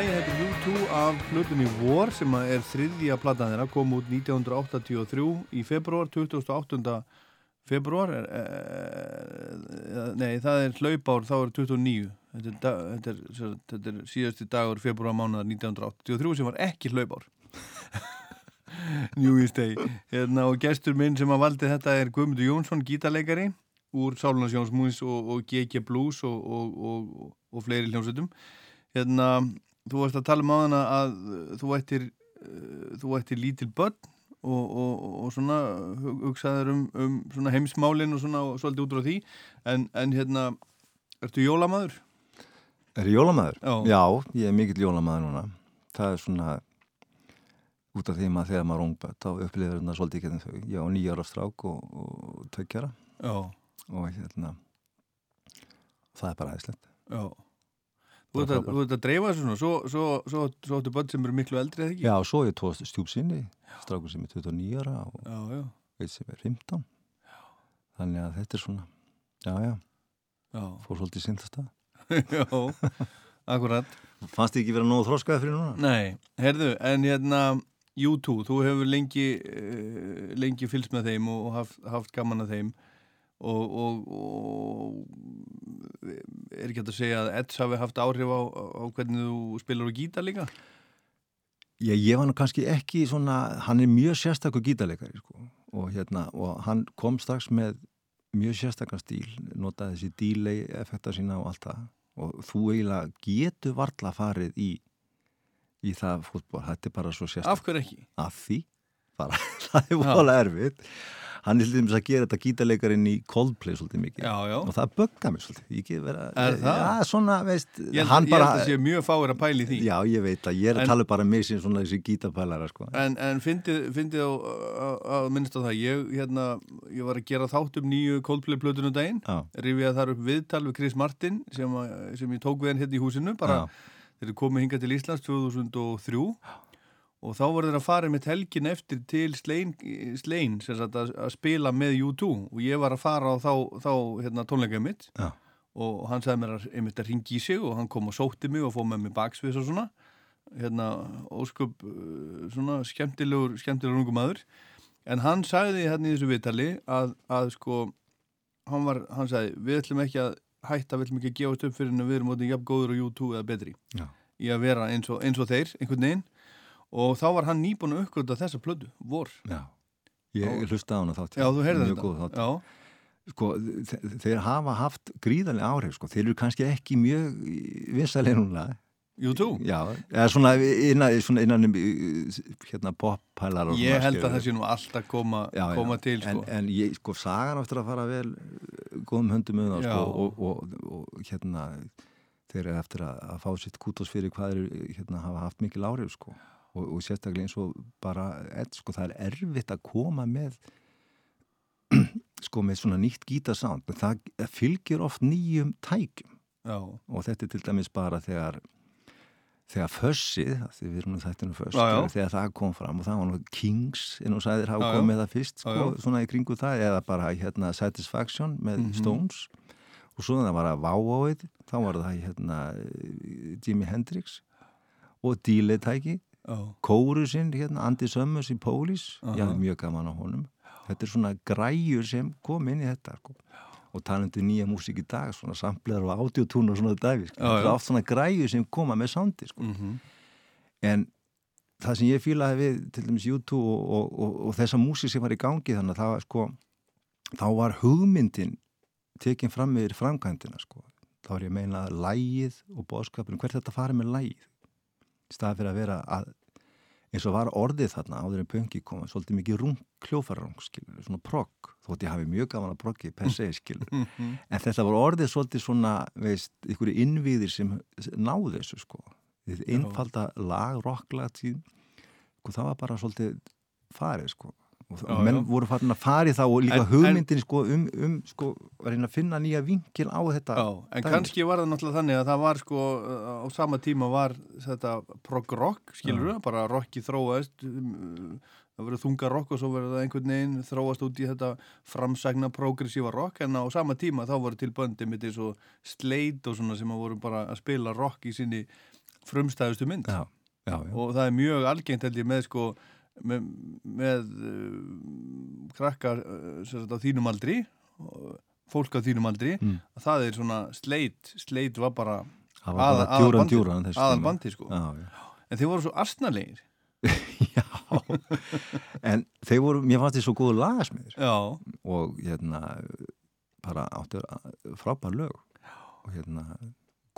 S3: er Day, þetta er U2 af hlutunni War sem er þriðja platan þeirra, kom út 1983 í februar, 28. februar, er, e, nei það er hlaupár, þá er 29, þetta er, þetta er, er síðasti dagur februar mánuðar 1983 sem var ekki hlaupár. New Year's Day hérna, og gestur minn sem að valdi þetta er Guðmundur Jónsson, gítarleikari úr Sálunasjónsmús og, og GG Blues og, og, og fleiri hljómsveitum hérna, þú varst að tala um á hana að þú ættir uh, þú ættir lítil börn og, og, og svona hug- hugsaðir um, um svona heimsmálin og svona og svolítið út frá því en, en hérna, ertu jólamæður?
S25: Er ég jólamæður?
S3: Já.
S25: ég er mikill jólamæður núna. Það er svona út af því maður þegar maður ungbætt þá upplifir þetta svolítið ekki þau. Ég á nýjára strák og, og
S3: Já.
S25: og hérna það er bara æðislegt.
S3: Já. Þú ert að, að dreifa þessu svona, svo, svo, svo, svo áttu börn sem eru miklu eldri eða ekki?
S25: Já, svo er tvo stjúpsinni, strákur sem er 29 ára og
S3: Já, já.
S25: eitt sem er 15. Já. Þannig að þetta er svona, já, já,
S3: Já.
S25: fór svolítið sindast það.
S3: Já, akkurat.
S25: Fannst þið ekki vera nógu þróskaði fyrir núna?
S3: Nei, herðu, en hérna U2, þú hefur lengi uh, lengi fylgst með þeim og haft, haft gaman að þeim og, og, og er ekki hægt að segja að Eds hafi haft áhrif á, á hvernig þú spilar á gítar líka?
S25: Já, ég var nú kannski ekki svona, hann er mjög sérstakur gítarleikari sko og hérna, og hann kom strax með mjög sérstakar stíl, notaði þessi delay effekta sína og allt það og þú eiginlega getur varla farið í í það fútból, þetta er bara svo sérstakar.
S3: Af hverju ekki?
S25: Af því, bara, það er vola erfitt. Hann er hlutið að gera þetta gítarleikarinn í Coldplay svolítið mikið
S3: Já, já.
S25: og það bögga mig svolítið. Ég get vera,
S3: Er það?
S25: Já, svona, veist,
S3: Ég held, ég held að sé mjög fáir að pæli því.
S25: Já, ég veit að ég er að
S3: En-
S25: tala bara með sín svona þessi gítarpælara, sko.
S3: En, en fyndið, á, á minnst á það, ég, hérna, ég var að gera þátt um nýju Coldplay plötunum daginn, rifið þar upp viðtal við Chris Martin sem, að- sem ég tók við hann hérna í húsinu, bara þeir eru komið hingað til Íslands 2003 og þá voru þeir að fara með helgin eftir til Slein, Slein sagt að, að spila með U2 og ég var að fara á þá, þá hérna, tónleikaði mitt.
S25: Já.
S3: og hann sagði mér að, einmitt að ringi í sig og hann kom og sótti mig og fóð með mig baksviðs og svona. Hérna ósköp uh, svona skemmtilegur, skemmtilegur ungum maður. En hann sagði hérna í þessu viðtali að, að sko hann, var, hann sagði við ætlum ekki að hætta, við ætlum ekki að gefast upp fyrir en við erum mótið jafn góður og YouTube eða betri
S25: Já.
S3: í að vera eins og, eins og þeir einhvern veginn og þá var hann nýbúin að uppgöta þessa plödu, vor
S25: Já, ég hlusta á hana þátt
S3: Já, þú heyrðir
S25: Mjög
S3: þetta. Já.
S25: Sko, þe- þeir hafa haft gríðarlega áhrif, sko, þeir eru kannski ekki mjög vinsalega núna
S3: YouTube?
S25: Já, eða svona innan, svona innan um, hérna poppælar og
S3: ég held að
S25: skilurðu.
S3: það sé nú alltaf koma,
S25: Já, já.
S3: koma til sko.
S25: en, en ég, sko, sagan áttur að fara vel uh, góðum höndum með það,
S3: Já.
S25: sko, og, og, og, hérna þeir eru eftir að, að fá sitt kútos fyrir hvað eru, hérna, hafa haft mikil áhrif, sko, og, og sérstaklega eins og bara, edd, sko, það er erfitt að koma með sko, með svona nýtt gítasound, en það fylgir oft nýjum tækjum
S3: Já.
S25: og þetta er til dæmis bara þegar þegar fössið, því við erum nú þættinu föss,
S3: Já, já.
S25: þegar það kom fram og það var nú Kings, inn og sæðir hafa komið það fyrst, sko,
S3: Já, já.
S25: svona í kringu það eða bara hérna Satisfaction með
S3: Mhm.
S25: Stones og svo það var að Váóið, þá var það hérna Jimi Hendrix og Díletæki
S3: Já.
S25: Kórusinn, hérna Andy Summers í Police,
S3: Aha.
S25: ég hafði mjög gaman á honum þetta er svona græjur sem kom inn í þetta sko. og talandi um nýja músík í dag svona samplegar og audiotún og svona dæfi sko.
S3: Já,
S25: það er oft svona græjur sem koma með soundi sko.
S3: Mhm.
S25: en það sem ég fílaði við til dæmis YouTube og, og, og, og þessa músík sem var í gangi þannig að það var sko þá var hugmyndin tekin fram með framkvæmdina sko. þá er ég að meina lægið og bóðskapin hvert þetta farið með lægið staði fyrir að vera að eins og var orðið þarna áður en pöngi koma, svolítið mikið rung kljófarrang, skilur, svona progg þótt ég hafi mjög gaman að proggi per se, skilur
S3: Mhm.
S25: en þetta var orðið svolítið svona, veist, ykkur innvíðir sem náðu þessu, sko
S3: Já.
S25: einfalda lag, rocklag tíð, sko, það var bara svolítið farið, sko og
S3: Já,
S25: menn
S3: já.
S25: voru farin að fari þá og líka
S3: En- en-
S25: hugmyndin, sko, um, um sko, að reyna að finna nýja vinkil á þetta
S3: Já, en
S25: dæmi,
S3: kannski var það náttúrulega þannig að það var sko á sama tíma var þetta prog-rock, skilur við, bara rocki þróaðist um, það verið þunga rock og svo verið það einhvern veginn þróast út í þetta framsagna progressíva rock en á sama tíma þá voru til böndi mitt eins og Slade og svona sem að voru bara að spila rock í sinni frumstæðustu mynd
S25: já, já, já.
S3: og það er mjög algengt held ég með sko með, með uh, krakkar uh, þínum aldri fólk á þínum aldri
S25: Mm.
S3: að það er svona sleit sleit var bara
S25: þessu tíma.
S3: aðalbandið sko
S25: Já, já.
S3: en þeir voru svo astnalegir
S25: en þeir voru, mér fannst þið svo góðu lagasmiður
S3: Já.
S25: og hérna bara áttu frábær lög og hérna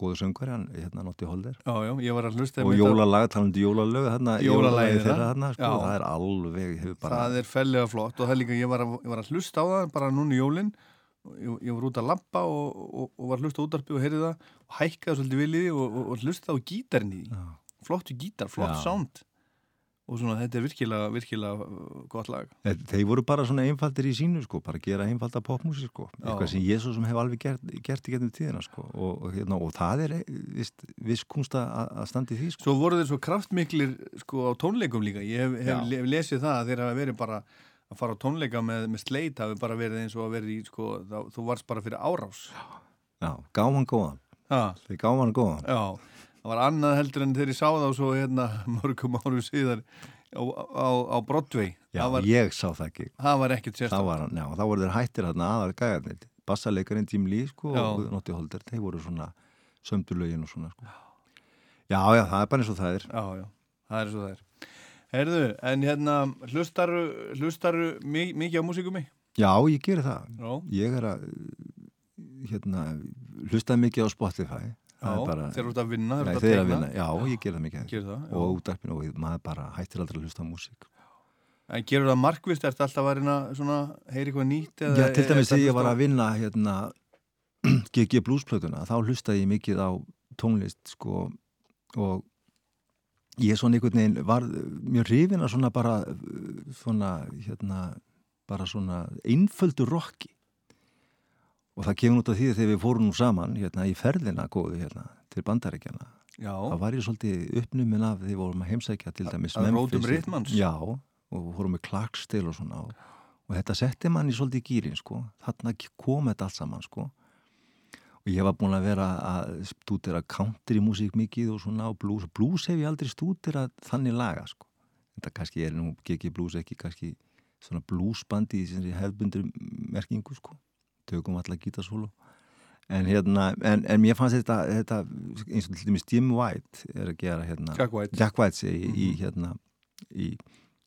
S25: góðu söngari, hann hérna Notti Holder.
S3: Já, já, ég var að hlusta
S25: og jólalag, talandi jólalög þarna,
S3: Jólalagið
S25: þeirra þarna, sko, það er alveg bara,
S3: það er fellega flott. Og það líka, ég var að, ég var að hlusta á það bara núna í jólinn ég, ég var út að lappa og, og, og var að hlusta útarpi og heyrði það. Og hækkaði svolítið viljiði og, og, hlusta á því. Flottu gítar, flott sound og svona þetta er virkilega, virkilega uh, gott lag.
S25: Þeir, voru bara svona einfaldir í sínu sko, bara gera einfalda popmúsi sko,
S3: Já.
S25: eitthvað sem Jésús sem hef alveg gert, gert í getnum tíðina sko. Og, og, hérna, og það er eh, vist, viss kunst að í því sko.
S3: Svo voru þeir svo kraftmiklir sko á tónleikum líka. Ég hef, hef,
S25: Já.
S3: hef lesið það að þeir hafa verið bara að fara á tónleika með, með sleit hafi bara verið eins og að verið í sko, þá, þú varst bara fyrir árás.
S25: Já, gáðan góðan.
S3: Ha.
S25: Þeir gáðan góðan.
S3: Já, það var annað heldur en þegar ég sá það svo hérna mörgum árum síðar á, á, á Broadway.
S25: Já,
S3: var,
S25: ég sá það ekki.
S3: Það var ekkert sérstaklega
S25: já, þá voru þeir hættir þarna aðal gæðarnir bassalekarinn Jim Lee sko
S3: Já.
S25: og Notti Holder, þeir voru svona sömdulögin og svona sko. Já, já, það er bara eins og það er.
S3: Já, já, það er svo það er. Herðu, en hérna hlustaru, hlustaru mi mikið á músikum
S25: Já, ég geri það.
S3: Já.
S25: Ég er að hérna, hlusta mikið á Spotify bara-
S3: þeir eru út að vinna,
S25: Nei,
S3: að
S25: að vinna, Já, ég geri það mikið
S3: það, já.
S25: og útarpinu og maður bara hættir aldrei að hlusta á músík.
S3: En gerur það markvist, ertu alltaf að reyna heyri eitthvað nýtt eða,
S25: Já, til dæmis
S3: er-
S25: þegar ég var að vinna hérna GG Bluesplötuna, þá hlustaði ég mikið á tónlist sko og ég svona einhvern veginn var mjög hrifin að svona bara svona hérna bara svona einföldu rocki og það kemur út af því að þegar við fórum nú saman hérna í ferðina góðu hérna til bandaríkjana þá var ég svolítið uppnumin af því vorum að heimsækja til dæmis
S3: Að rótum ritmanns?
S25: Já, og fórum með Clarksdale og svona og, og þetta setti mann í svolítið gýrin sko, þarna kom þetta allt saman sko. Og ég var búin að vera að stúdera country músík mikið og svona og blues, blues hef ég aldrei stúdera þannig laga sko, þetta kannski er nú GG Blues ekki kannski svona bluesbandi í hefðbundur merkingu sko, tökum alla gítarsólu en hérna, en, en mér fannst þetta, þetta eins og til dæmis Jim White er að gera hérna
S3: Jack White.
S25: Jack White segi, í hérna í,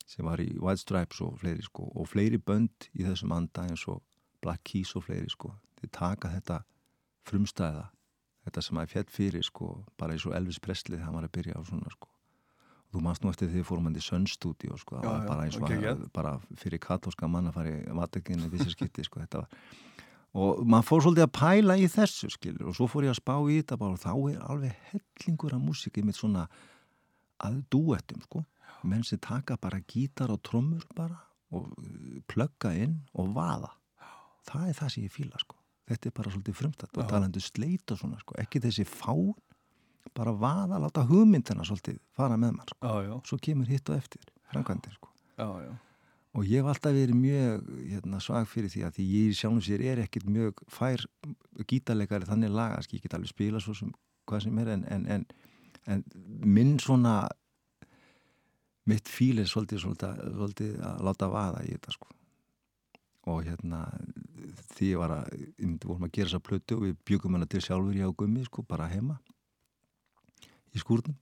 S25: sem var í White Stripes og fleiri sko, og fleiri bönd í þessum anda eins og Black Keys og fleiri sko, þeir taka þetta frumstæða, þetta sem að fjall fyrir sko, bara eins og Elvis Presley þegar hann var að byrja á svona sko þú manst nú eftir því fórum hann í Sun Studio sko, það var bara eins og
S3: ok,
S25: að,
S3: geggjað.
S25: bara fyrir katólska mann að fara í vatekinni vissi skipti sko, þetta var og maður fór svolítið að pæla í þessu skilur og svo fór ég að spá í þetta bara og þá er alveg hellingur af músík með svona að duettum sko. Menn sem taka bara gítar og trommur bara og uh, plugga inn og vaða. Það er það sem ég fíla sko. Þetta er bara svolítið frumstætt. Og talandu sleit og svona sko. Ekki þessi fán bara vaða, láta hugmyndina svolítið fara með mann sko.
S3: Já, já.
S25: svo kemur hitt og eftir framkvæmdir sko.
S3: Já, já.
S25: Og ég hef alltaf verið mjög hérna, svag fyrir því að því ég sjálfum sér er ekkit mjög fær gítarleikari þannig laga, sko, ég get alveg spila svo sem hvað sem er en, en, en, en minn svona mitt fíl er svolítið, svolítið, svolítið að láta vaða í þetta sko. Og hérna því ég var að, ég myndi vorum að gera þessa plötu og við byggum hana til sjálfur ég á gummi sko, bara heima í skúrnum.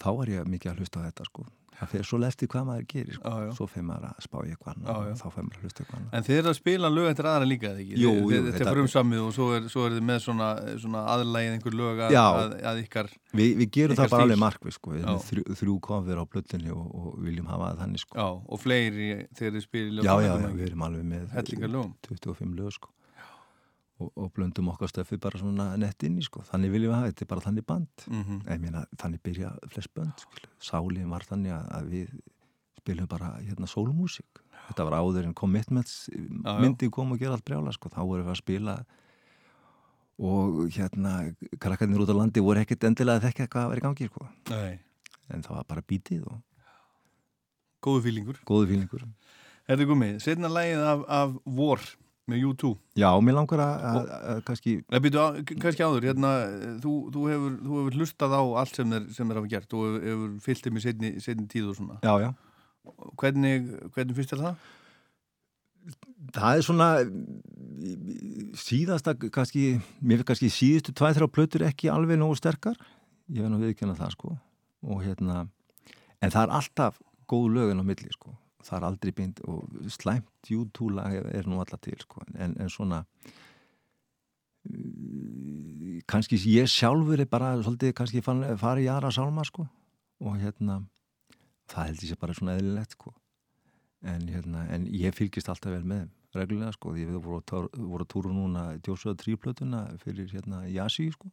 S25: Þá var ég mikið að hlusta á þetta sko það fer svo eftir hvað maður gerir sko.
S3: Já, já.
S25: svo fer maður að spá í eitthvað
S3: já.
S25: og þá fer maður að hlusta eitthvað annað
S3: En þið eru að spila lög eftir aðra líka, eða ekki?
S25: Jú, jú,
S3: þið- Þetta
S25: þetta-
S3: er frumsamið og svo er, svo er þið með svona, svona aðlægið einhver lög að, að, að ykkar
S25: Vi, við gerum
S3: ykkar
S25: það bara
S3: stíl.
S25: alveg markvið sko. þrjú, þrjú kofir á plötunni og, og viljum hafa það þannig sko.
S3: Já, og fleiri þegar þið spila
S25: já, já, við erum alveg með
S3: Hellingar lögum.
S25: 25 lög sko. Og, og blöndum okkar stöfi bara svona nett inn í sko. þannig viljum við hafa, þetta er bara þannig band
S3: Mhm.
S25: ég meina, þannig byrja flest bönd skilu. sálinn var þannig að, að við spilum bara hérna sólmúsík þetta var áður en commitments
S3: já.
S25: myndi kom og gera allt brjála sko. þá vorum við að spila og hérna krakkarnir út á landi voru ekkert endilega að þekka hvað var í gangi sko.
S3: Nei.
S25: en það var bara bítið og
S3: Góðu fílingur
S25: góðu fílingur
S3: Herðu gummi, setna lægið af, af War með U2
S25: Já, mér langar að, að, að kannski
S3: Nei, býtu, kannski áður, hérna, þú, þú, hefur, þú hefur hlustað á allt sem þeir, sem þeir hafa gert og hefur, hefur fyllt þeim í setni, setni tíð og svona.
S25: Já, já.
S3: Hvernig, hvernig finnst þér það?
S25: Það er svona síðasta kannski, mér finnst kannski síðustu tvæð þrjá plötur ekki alveg nógu sterkar ég verð nú viðkjanna það sko og hérna, en það er alltaf góð lögin á milli sko það er aldrei beint og slæmt YouTube-lag er nú alla til sko. En, en svona uh, kannski ég sjálfur er bara svolítið kannski fann, fari í aðra sálma sko. Og hérna það held ég sé bara svona eðlilegt sko. En, hérna, en ég fylgist alltaf vel með reglulega sko, við voru, tór- voru að túru núna Djósöða tríplötuna fyrir hérna Jasi sko,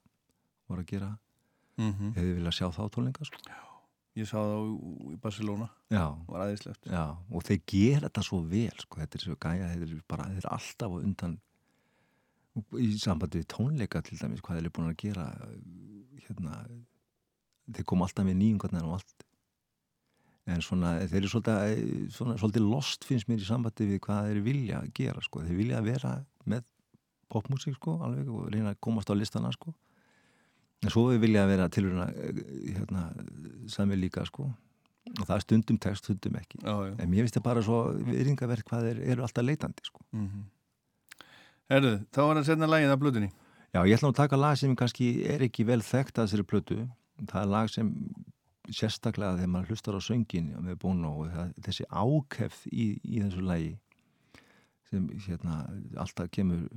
S25: voru að gera.
S3: Mhm.
S25: hefði viljað sjá þá tónleika sko.
S3: Ég sá það í Barcelona.
S25: Já.
S3: Var aðeinslegt.
S25: Já, og þeir gera þetta svo vel sko, þetta er svo gæja, þeir eru bara þeir eru alltaf á undan í sambandi við tónleika til dæmis hvað þeir eru búin að gera hérna þeir kom alltaf með nýjungarnar og allt en svona, þeir eru svolítið, svona, svolítið lost finnst mér í sambandi við hvað þeir vilja gera sko, þeir vilja vera með popmusík sko, alveg og reyna að komast á listana sko en svo við vilja vera tilurina hérna, sami líka sko og það er stundum text, stundum ekki
S3: já, já.
S25: en mér finnst það bara svo viðringaverk hvað þeir eru alltaf leitandi sko.
S3: Mm -hmm. Herðu, þá var það setna lægið af blöðinni.
S25: Já, ég ætla nú að taka lag sem kannski er ekki vel þekkt að þessari plötu það er lag sem sérstaklega þegar maður hlustar á söngin með Bono og það, þessi ákefð í, í þessu lagi sem hérna alltaf kemur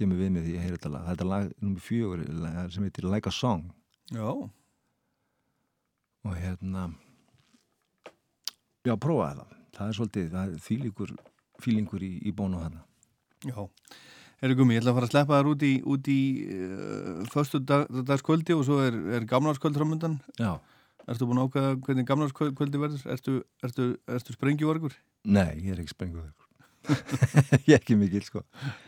S25: kemur við með því að heyra þetta lag þetta er lag nummer fjögur sem heitir Like a Song
S3: Já.
S25: og hérna já, prófa það það er svolítið, það er fílingur fílingur í, í Bono þarna
S3: Já. Herru Gumi, ég ætla að fara að sleppa þar út í, út í uh, förstu dag, dagskvöldi og svo er, er gamlarskvöld framöndan.
S25: Já.
S3: Ertu búin að ákveða hvernig gamlarskvöldi verður? Ertu, ertu, ertu sprengjuvargur?
S25: Nei, ég er ekki sprenguður ég er ekki mikil sko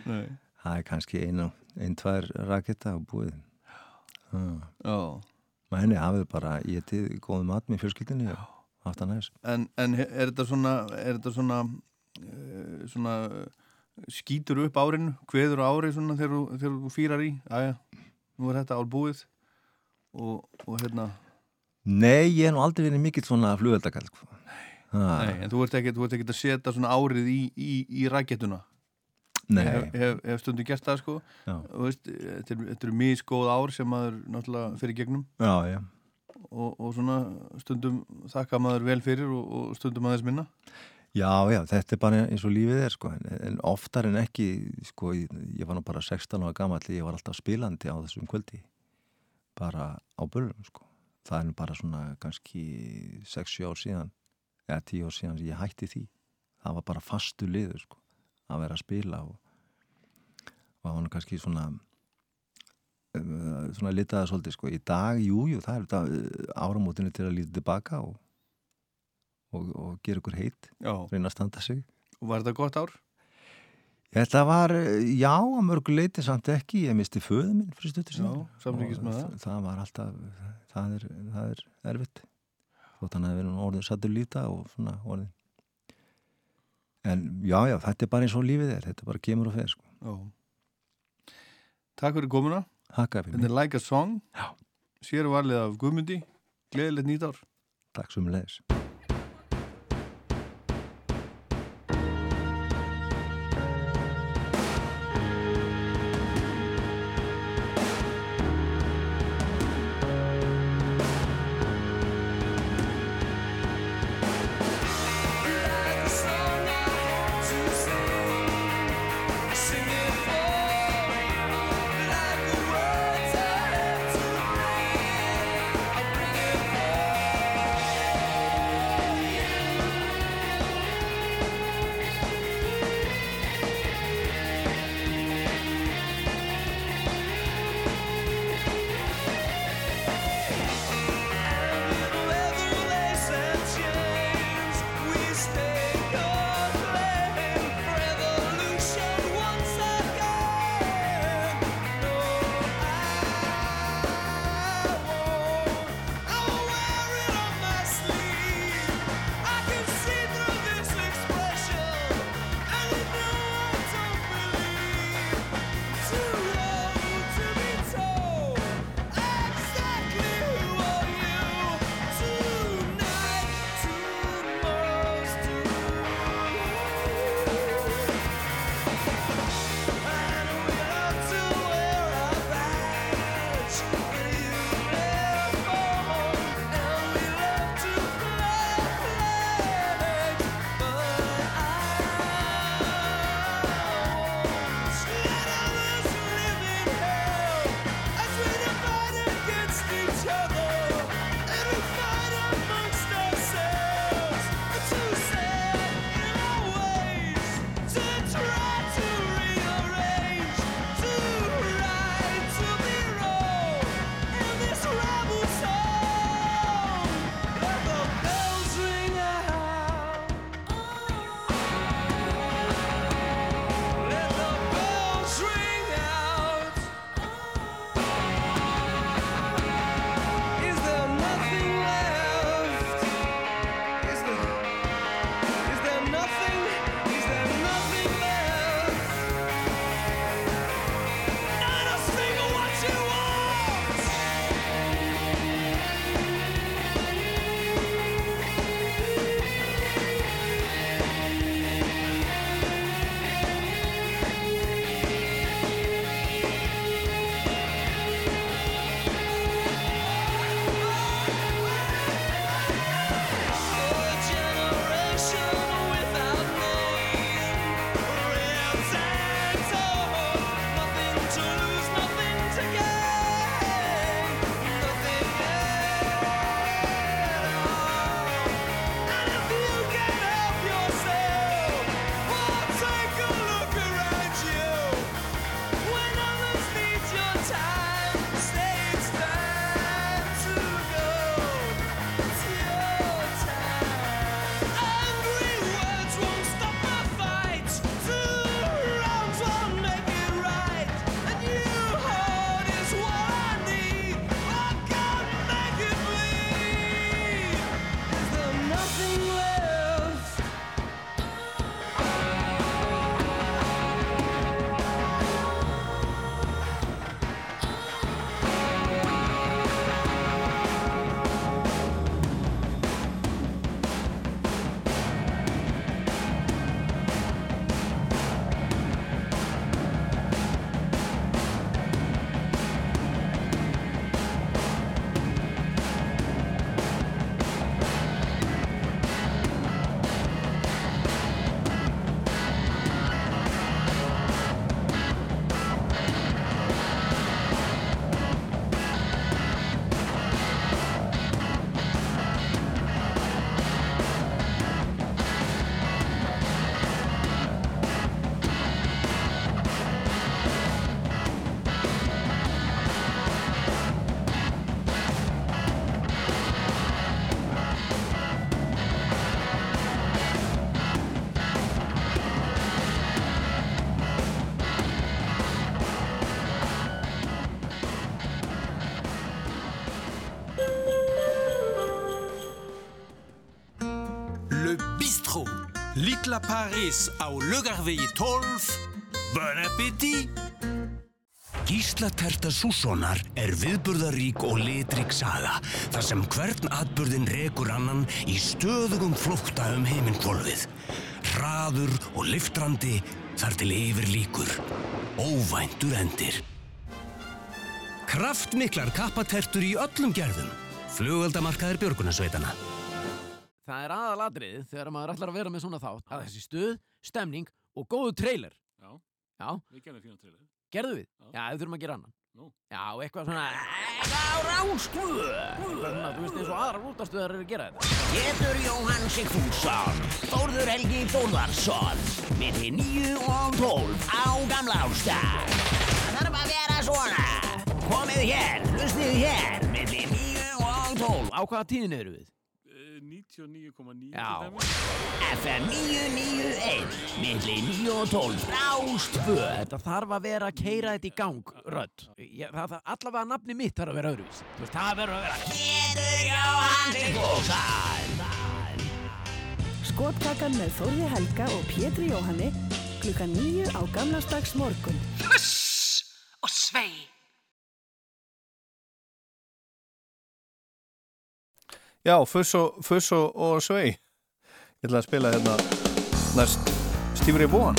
S3: Nei.
S25: Það er kannski einu ein, tvær raketta á búið.
S3: Já.
S25: Mæni hafið bara getið góðu mat með fjölskyldinni og haft það næst
S3: En, en er þetta svona, er þetta svona, uh, svona skýtur upp árinu, hveður á ári svona þegar, þú- fýrar í? Æja, nú er þetta ár búið og, og hérna...
S25: Nei, ég hef nú aldrei verið mikill svona flugveldakall sko.
S3: Nei, en þú ert ekki, þú ert ekki að setja svona árið í, í, í rakettuna
S25: Nei.
S3: Ég hef, hef, stundu gert það sko. Veist, Þetta er- þetta eru misgóð ár sem maður náttúrulega fyrir gegnum.
S25: Já, já.
S3: Og, og svona stundum þakka maður vel fyrir og, og stundum aðeins minna.
S25: Já, já, þetta er bara eins og lífið er sko, en, oftar en ekki sko, ég, ég var nú bara 16 ára gamall ég var alltaf spilandi á þessum kvöldi. Bara á börnum sko. það er nú bara svona kannski 6-7 ár síðan eða 10 ár síðan sem ég hætti því. Það var bara fastu liður sko, að vera að spila og, og nú kannski svona um, svona litaða svolítið sko. í dag, jú, jú, það er þetta áramótinu til að líta tilbaka og og, og gera ykkur heitt
S3: Já.
S25: reyna að standa sig
S3: Og var þetta gott ár?
S25: Þetta var, já, að mörgu leiti samt ekki, ég misti föðu minn fyrir stuttur Og
S3: það.
S25: Það var alltaf, það er, það er erfitt þótt hann að vera orðin sattur líta og svona orðin En já, já, þetta er bara eins og lífið er, þetta bara kemur og fer sko.
S3: Takk fyrir komuna.
S25: Hakka fyrir
S3: Þetta er Like a Song. Já. Sér varlið af Guðmundi. Gleðilegt nýtt ár.
S25: Takk sem leðis
S30: Lilla Paris á Lugarvegi 12. Bon appétit!
S20: Gísla Terta Sússonar er viðburðarík og litrík saga þar sem hvern atburðin rekur annan í stöðugum flókta um heiminkvolfið. Hraður og liftrandi þar til yfir líkur. Óvæntur endir. Kraftmiklar kappatertur í öllum gerðum. Flugöldamarkaðir björgunarsveitana.
S31: Það er aðalatriðið þegar maður ætlar að vera með svona þátt að þessi stuð, stemning og góðu trailer.
S32: Já.
S31: Já.
S32: Við gerðum fína trailer.
S31: Gerðu við? Já, við þurfum að gera annan.
S32: Nú.
S31: Já, eitthvað svona... Eitthvað á ráskuðu! Eitthvað svona, þú veist eins og aðrar útastuðar eru að gera þetta.
S20: Getur Jóhann Sigfússon, Þórður Helgi Þórðarsson, milli 9 og 12 á Gamla ástað. Það þarf að vera svona. Komið hér, hlustið hér, milli 9 og 12.
S31: Á hvaða tíðin eru við?
S32: Eh, 99,9
S31: Já.
S32: til dæmis.
S20: FM 991, milli 9 og 12, rástfö.
S31: Þetta þarf að vera að keira þetta í gang, rödd. Ég, það, það, allavega nafni mitt þarf að vera veist, það verður að vera...
S20: Getur Jóhann Sigfússon.
S21: Skotkakan með Þórði Helga og Pétri Jóhanni klukka nýju á gamlastags morgun.
S1: Fuss og svei.
S3: Já, fuss og, fuss og, og svei. Ég ætla að spila hérna næst Stífri Bóan.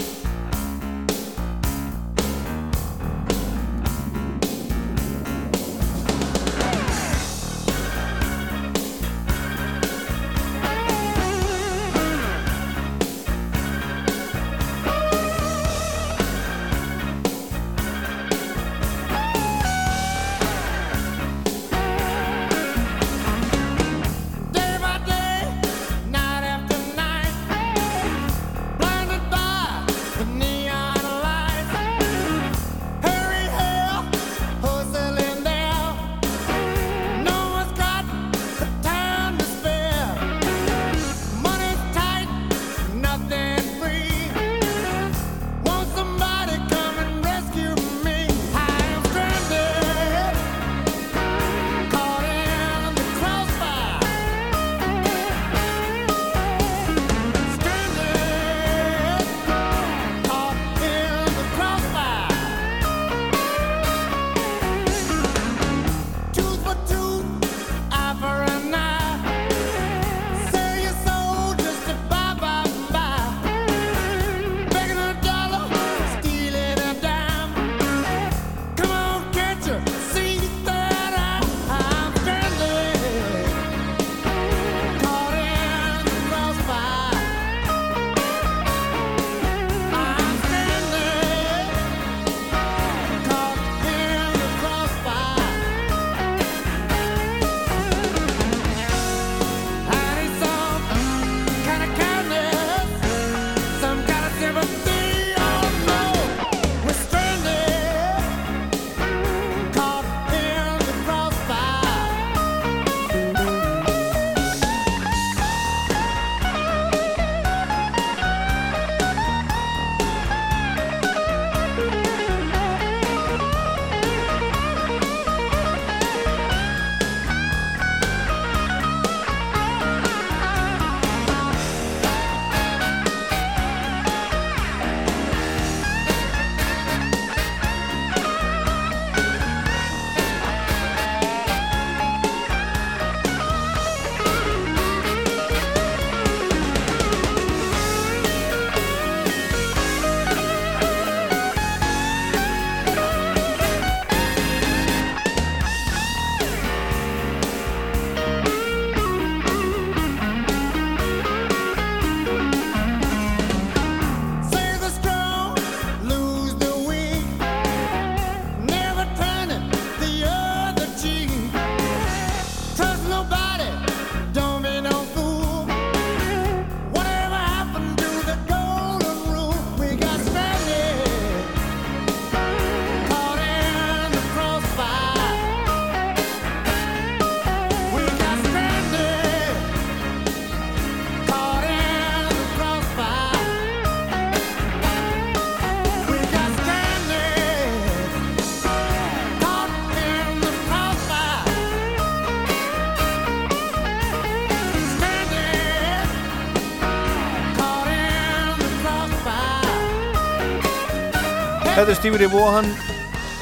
S3: Þetta er Stevie Ray Vaughan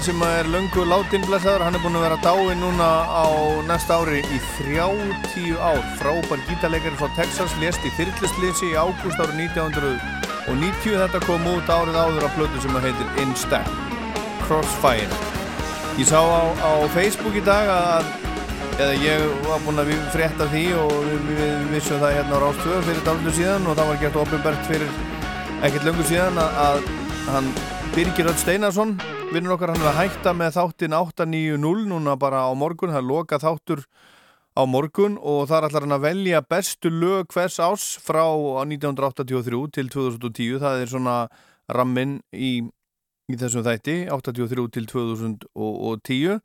S3: sem er löngu látin blessaður, hann er búinn að vera dáin núna á næsta ári í 30 ár, frábær gítarleikari frá Texas, lést í þyrklistlýsi í ágúst árið 1990 þetta kom út árið áður af blödu sem heitir In Step Crossfire. Ég sá á, á Facebook í dag að eða ég var búinn að frétta því og við, við vissum það hérna á Rástöðu fyrir dálundu síðan og það var gert ofinbært fyrir ekkert löngu síðan að, að hann Birgir Öll Steinarsson vinnur okkar, hann er að hætta með þáttin 890 núna bara á morgun, það er loka þáttur á morgun og þar ætlar hann að velja bestu lög hvers ás frá 1983 til 2010 það er svona ramminn í, í þessum þætti 83 til 2010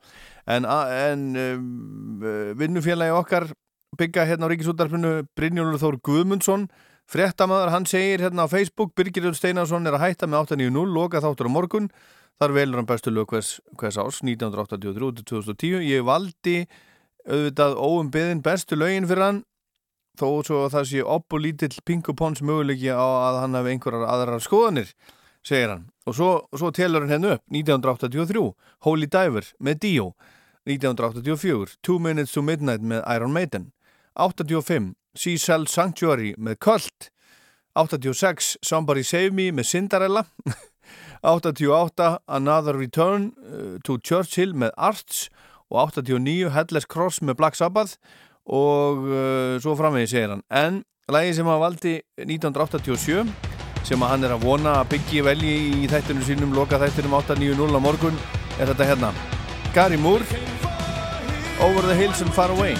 S3: en, en um, vinnufélagi okkar byggja hérna á Ríkisútarfinu Brynjólfur Þór Guðmundsson Frettamæður, hann segir hérna á Facebook Birgir Steinarsson er að hætta með 890 loka þáttur á morgun, þar velur hann bestu lög hvers, hvers árs, 1983-2010 ég valdi auðvitað óum byðin bestu lögin fyrir hann þó svo að það sé upp og lítill pinkupons möguleiki á að hann hafi einhverjar aðrar skoðanir, segir hann. Og svo, svo telur hann hennu upp 1983, Holy Diver með Dio 1984, Two Minutes to Midnight með Iron Maiden 85 Seashell Sanctuary með Cult. 86 Somebody Save Me með Cinderella. 88 Another Return uh, to Churchill með Arts. Og 89 Headless Cross með Black Sabbath. Og uh, svo framvegi segir hann. En lægi sem hann valdi 1987 sem hann er að vona að byggja velji í þættunum sínum loka þættunum 890 á morgun er þetta hérna. Gary Moore Over the Hills and Far Away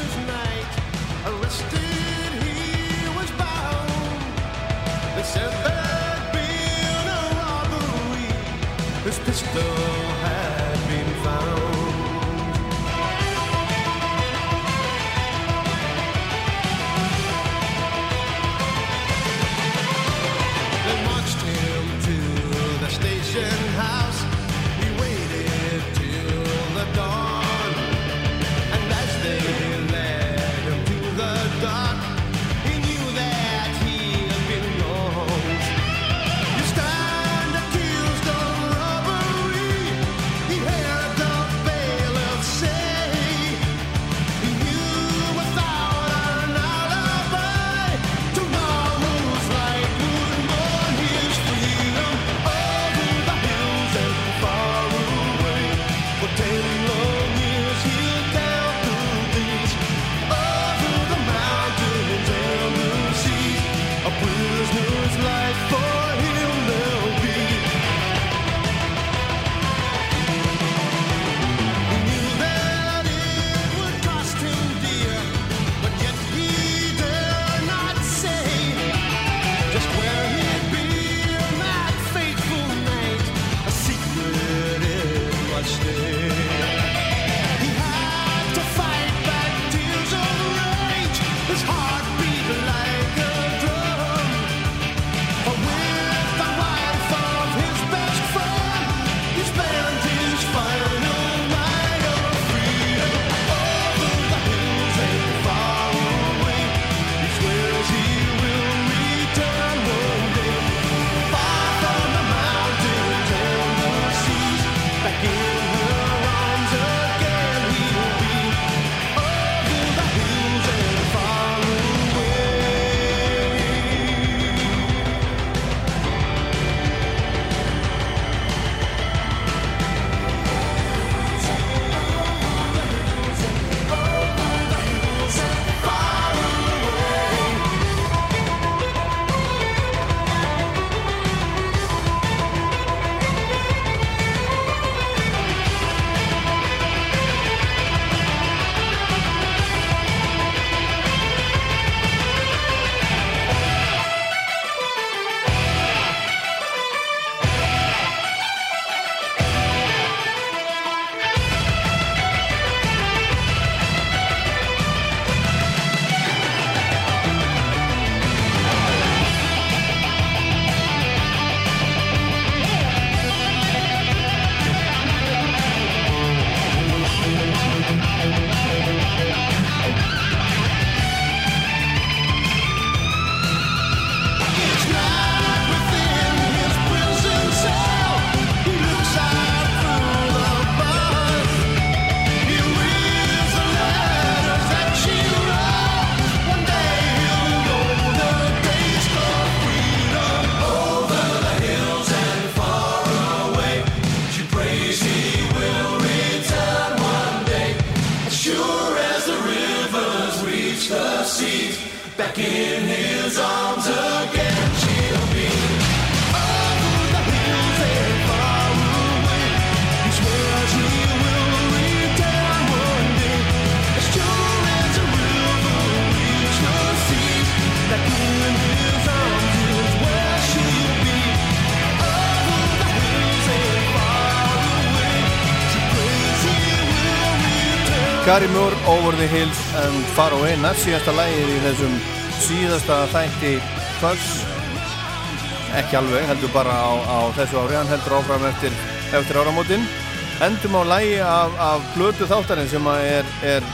S1: This pistol The
S2: Hills and Far Away
S3: næst síðasta lægið í þessum síðasta þætti Fuzz ekki alveg, heldur bara á, á þessu ári. Hann heldur áfram eftir, eftir áramótin. Endum á lægi af, af blötu þáttarinn sem er, er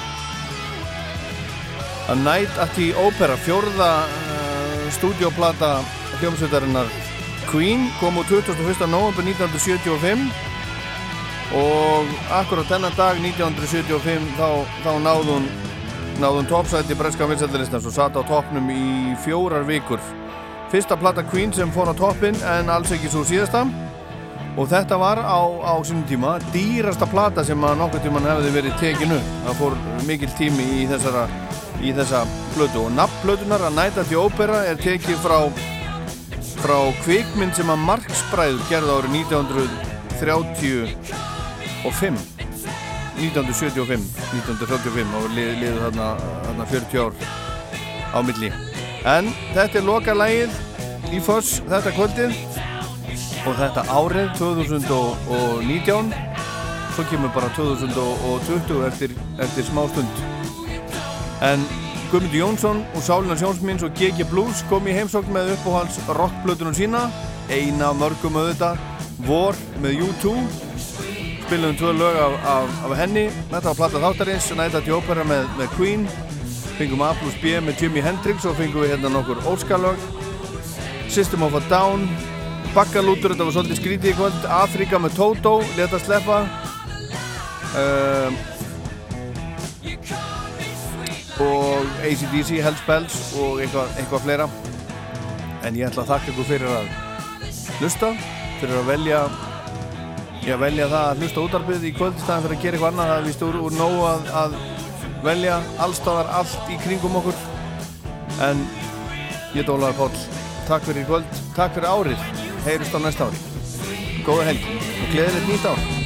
S3: A Night at the Opera fjórða uh, stúdioplata hljómsveitarinnar Queen. Kom úr 21. november 1975 og akkurat þennan dag 1975 þá, þá náðun náðun toppsæti breska vinsættilistans og satt á toppnum í fjórar vikur. Fyrsta plata Queen sem fór á toppin en alls ekki svo síðasta. Og þetta var á, á sínum tíma dýrasta plata sem að nokkur tíman hefði verið tekinu það fór mikil tími í þessara í þessa plötu. Og nafnplötunar að Night at the Opera er tekið frá frá kvikmynd sem að Marksbræður gerði árið 1930 og 5 1975 1935 og lið, liðu þarna, þarna 40 ár á milli. En þetta er loka lægið í Foss þetta kvöldið og þetta árið 2019 svo kemur bara 2020 eftir, eftir smá stund. En Guðmundur Jónsson og Sálina Sjónsmins og GG Blues kom í heimsókn með uppáhalds rockblötunum sína. Eina mörgum auðvitað Vor með U2 spilum tvö lög af, af, af henni. Þetta var platta þáttarins, Night at the Opera með, með Queen. Fengum A plus B með Jimi Hendrix og fengum við hérna nokkur óskalög. System of a Down Bakkalútur, þetta var svolítið skrítið í kvöld. Afrika með Toto, leta sleppa. Um, og ACDC, Hells Bells og eitthvað, eitthvað fleira. En ég ætla að þakka ykkur fyrir að hlusta fyrir að velja Já, velja það að hlusta útarbyrð í kvöldstæðan fyrir að gera eitthvað annað. Það vist úr, úr nógu að, að velja. Allstáðar allt í kringum okkur. En ég Dólar Páll takk fyrir í kvöld, takk fyrir árið. Heyrust á næsta ári. Góða helg og gleðilegt nýtt ár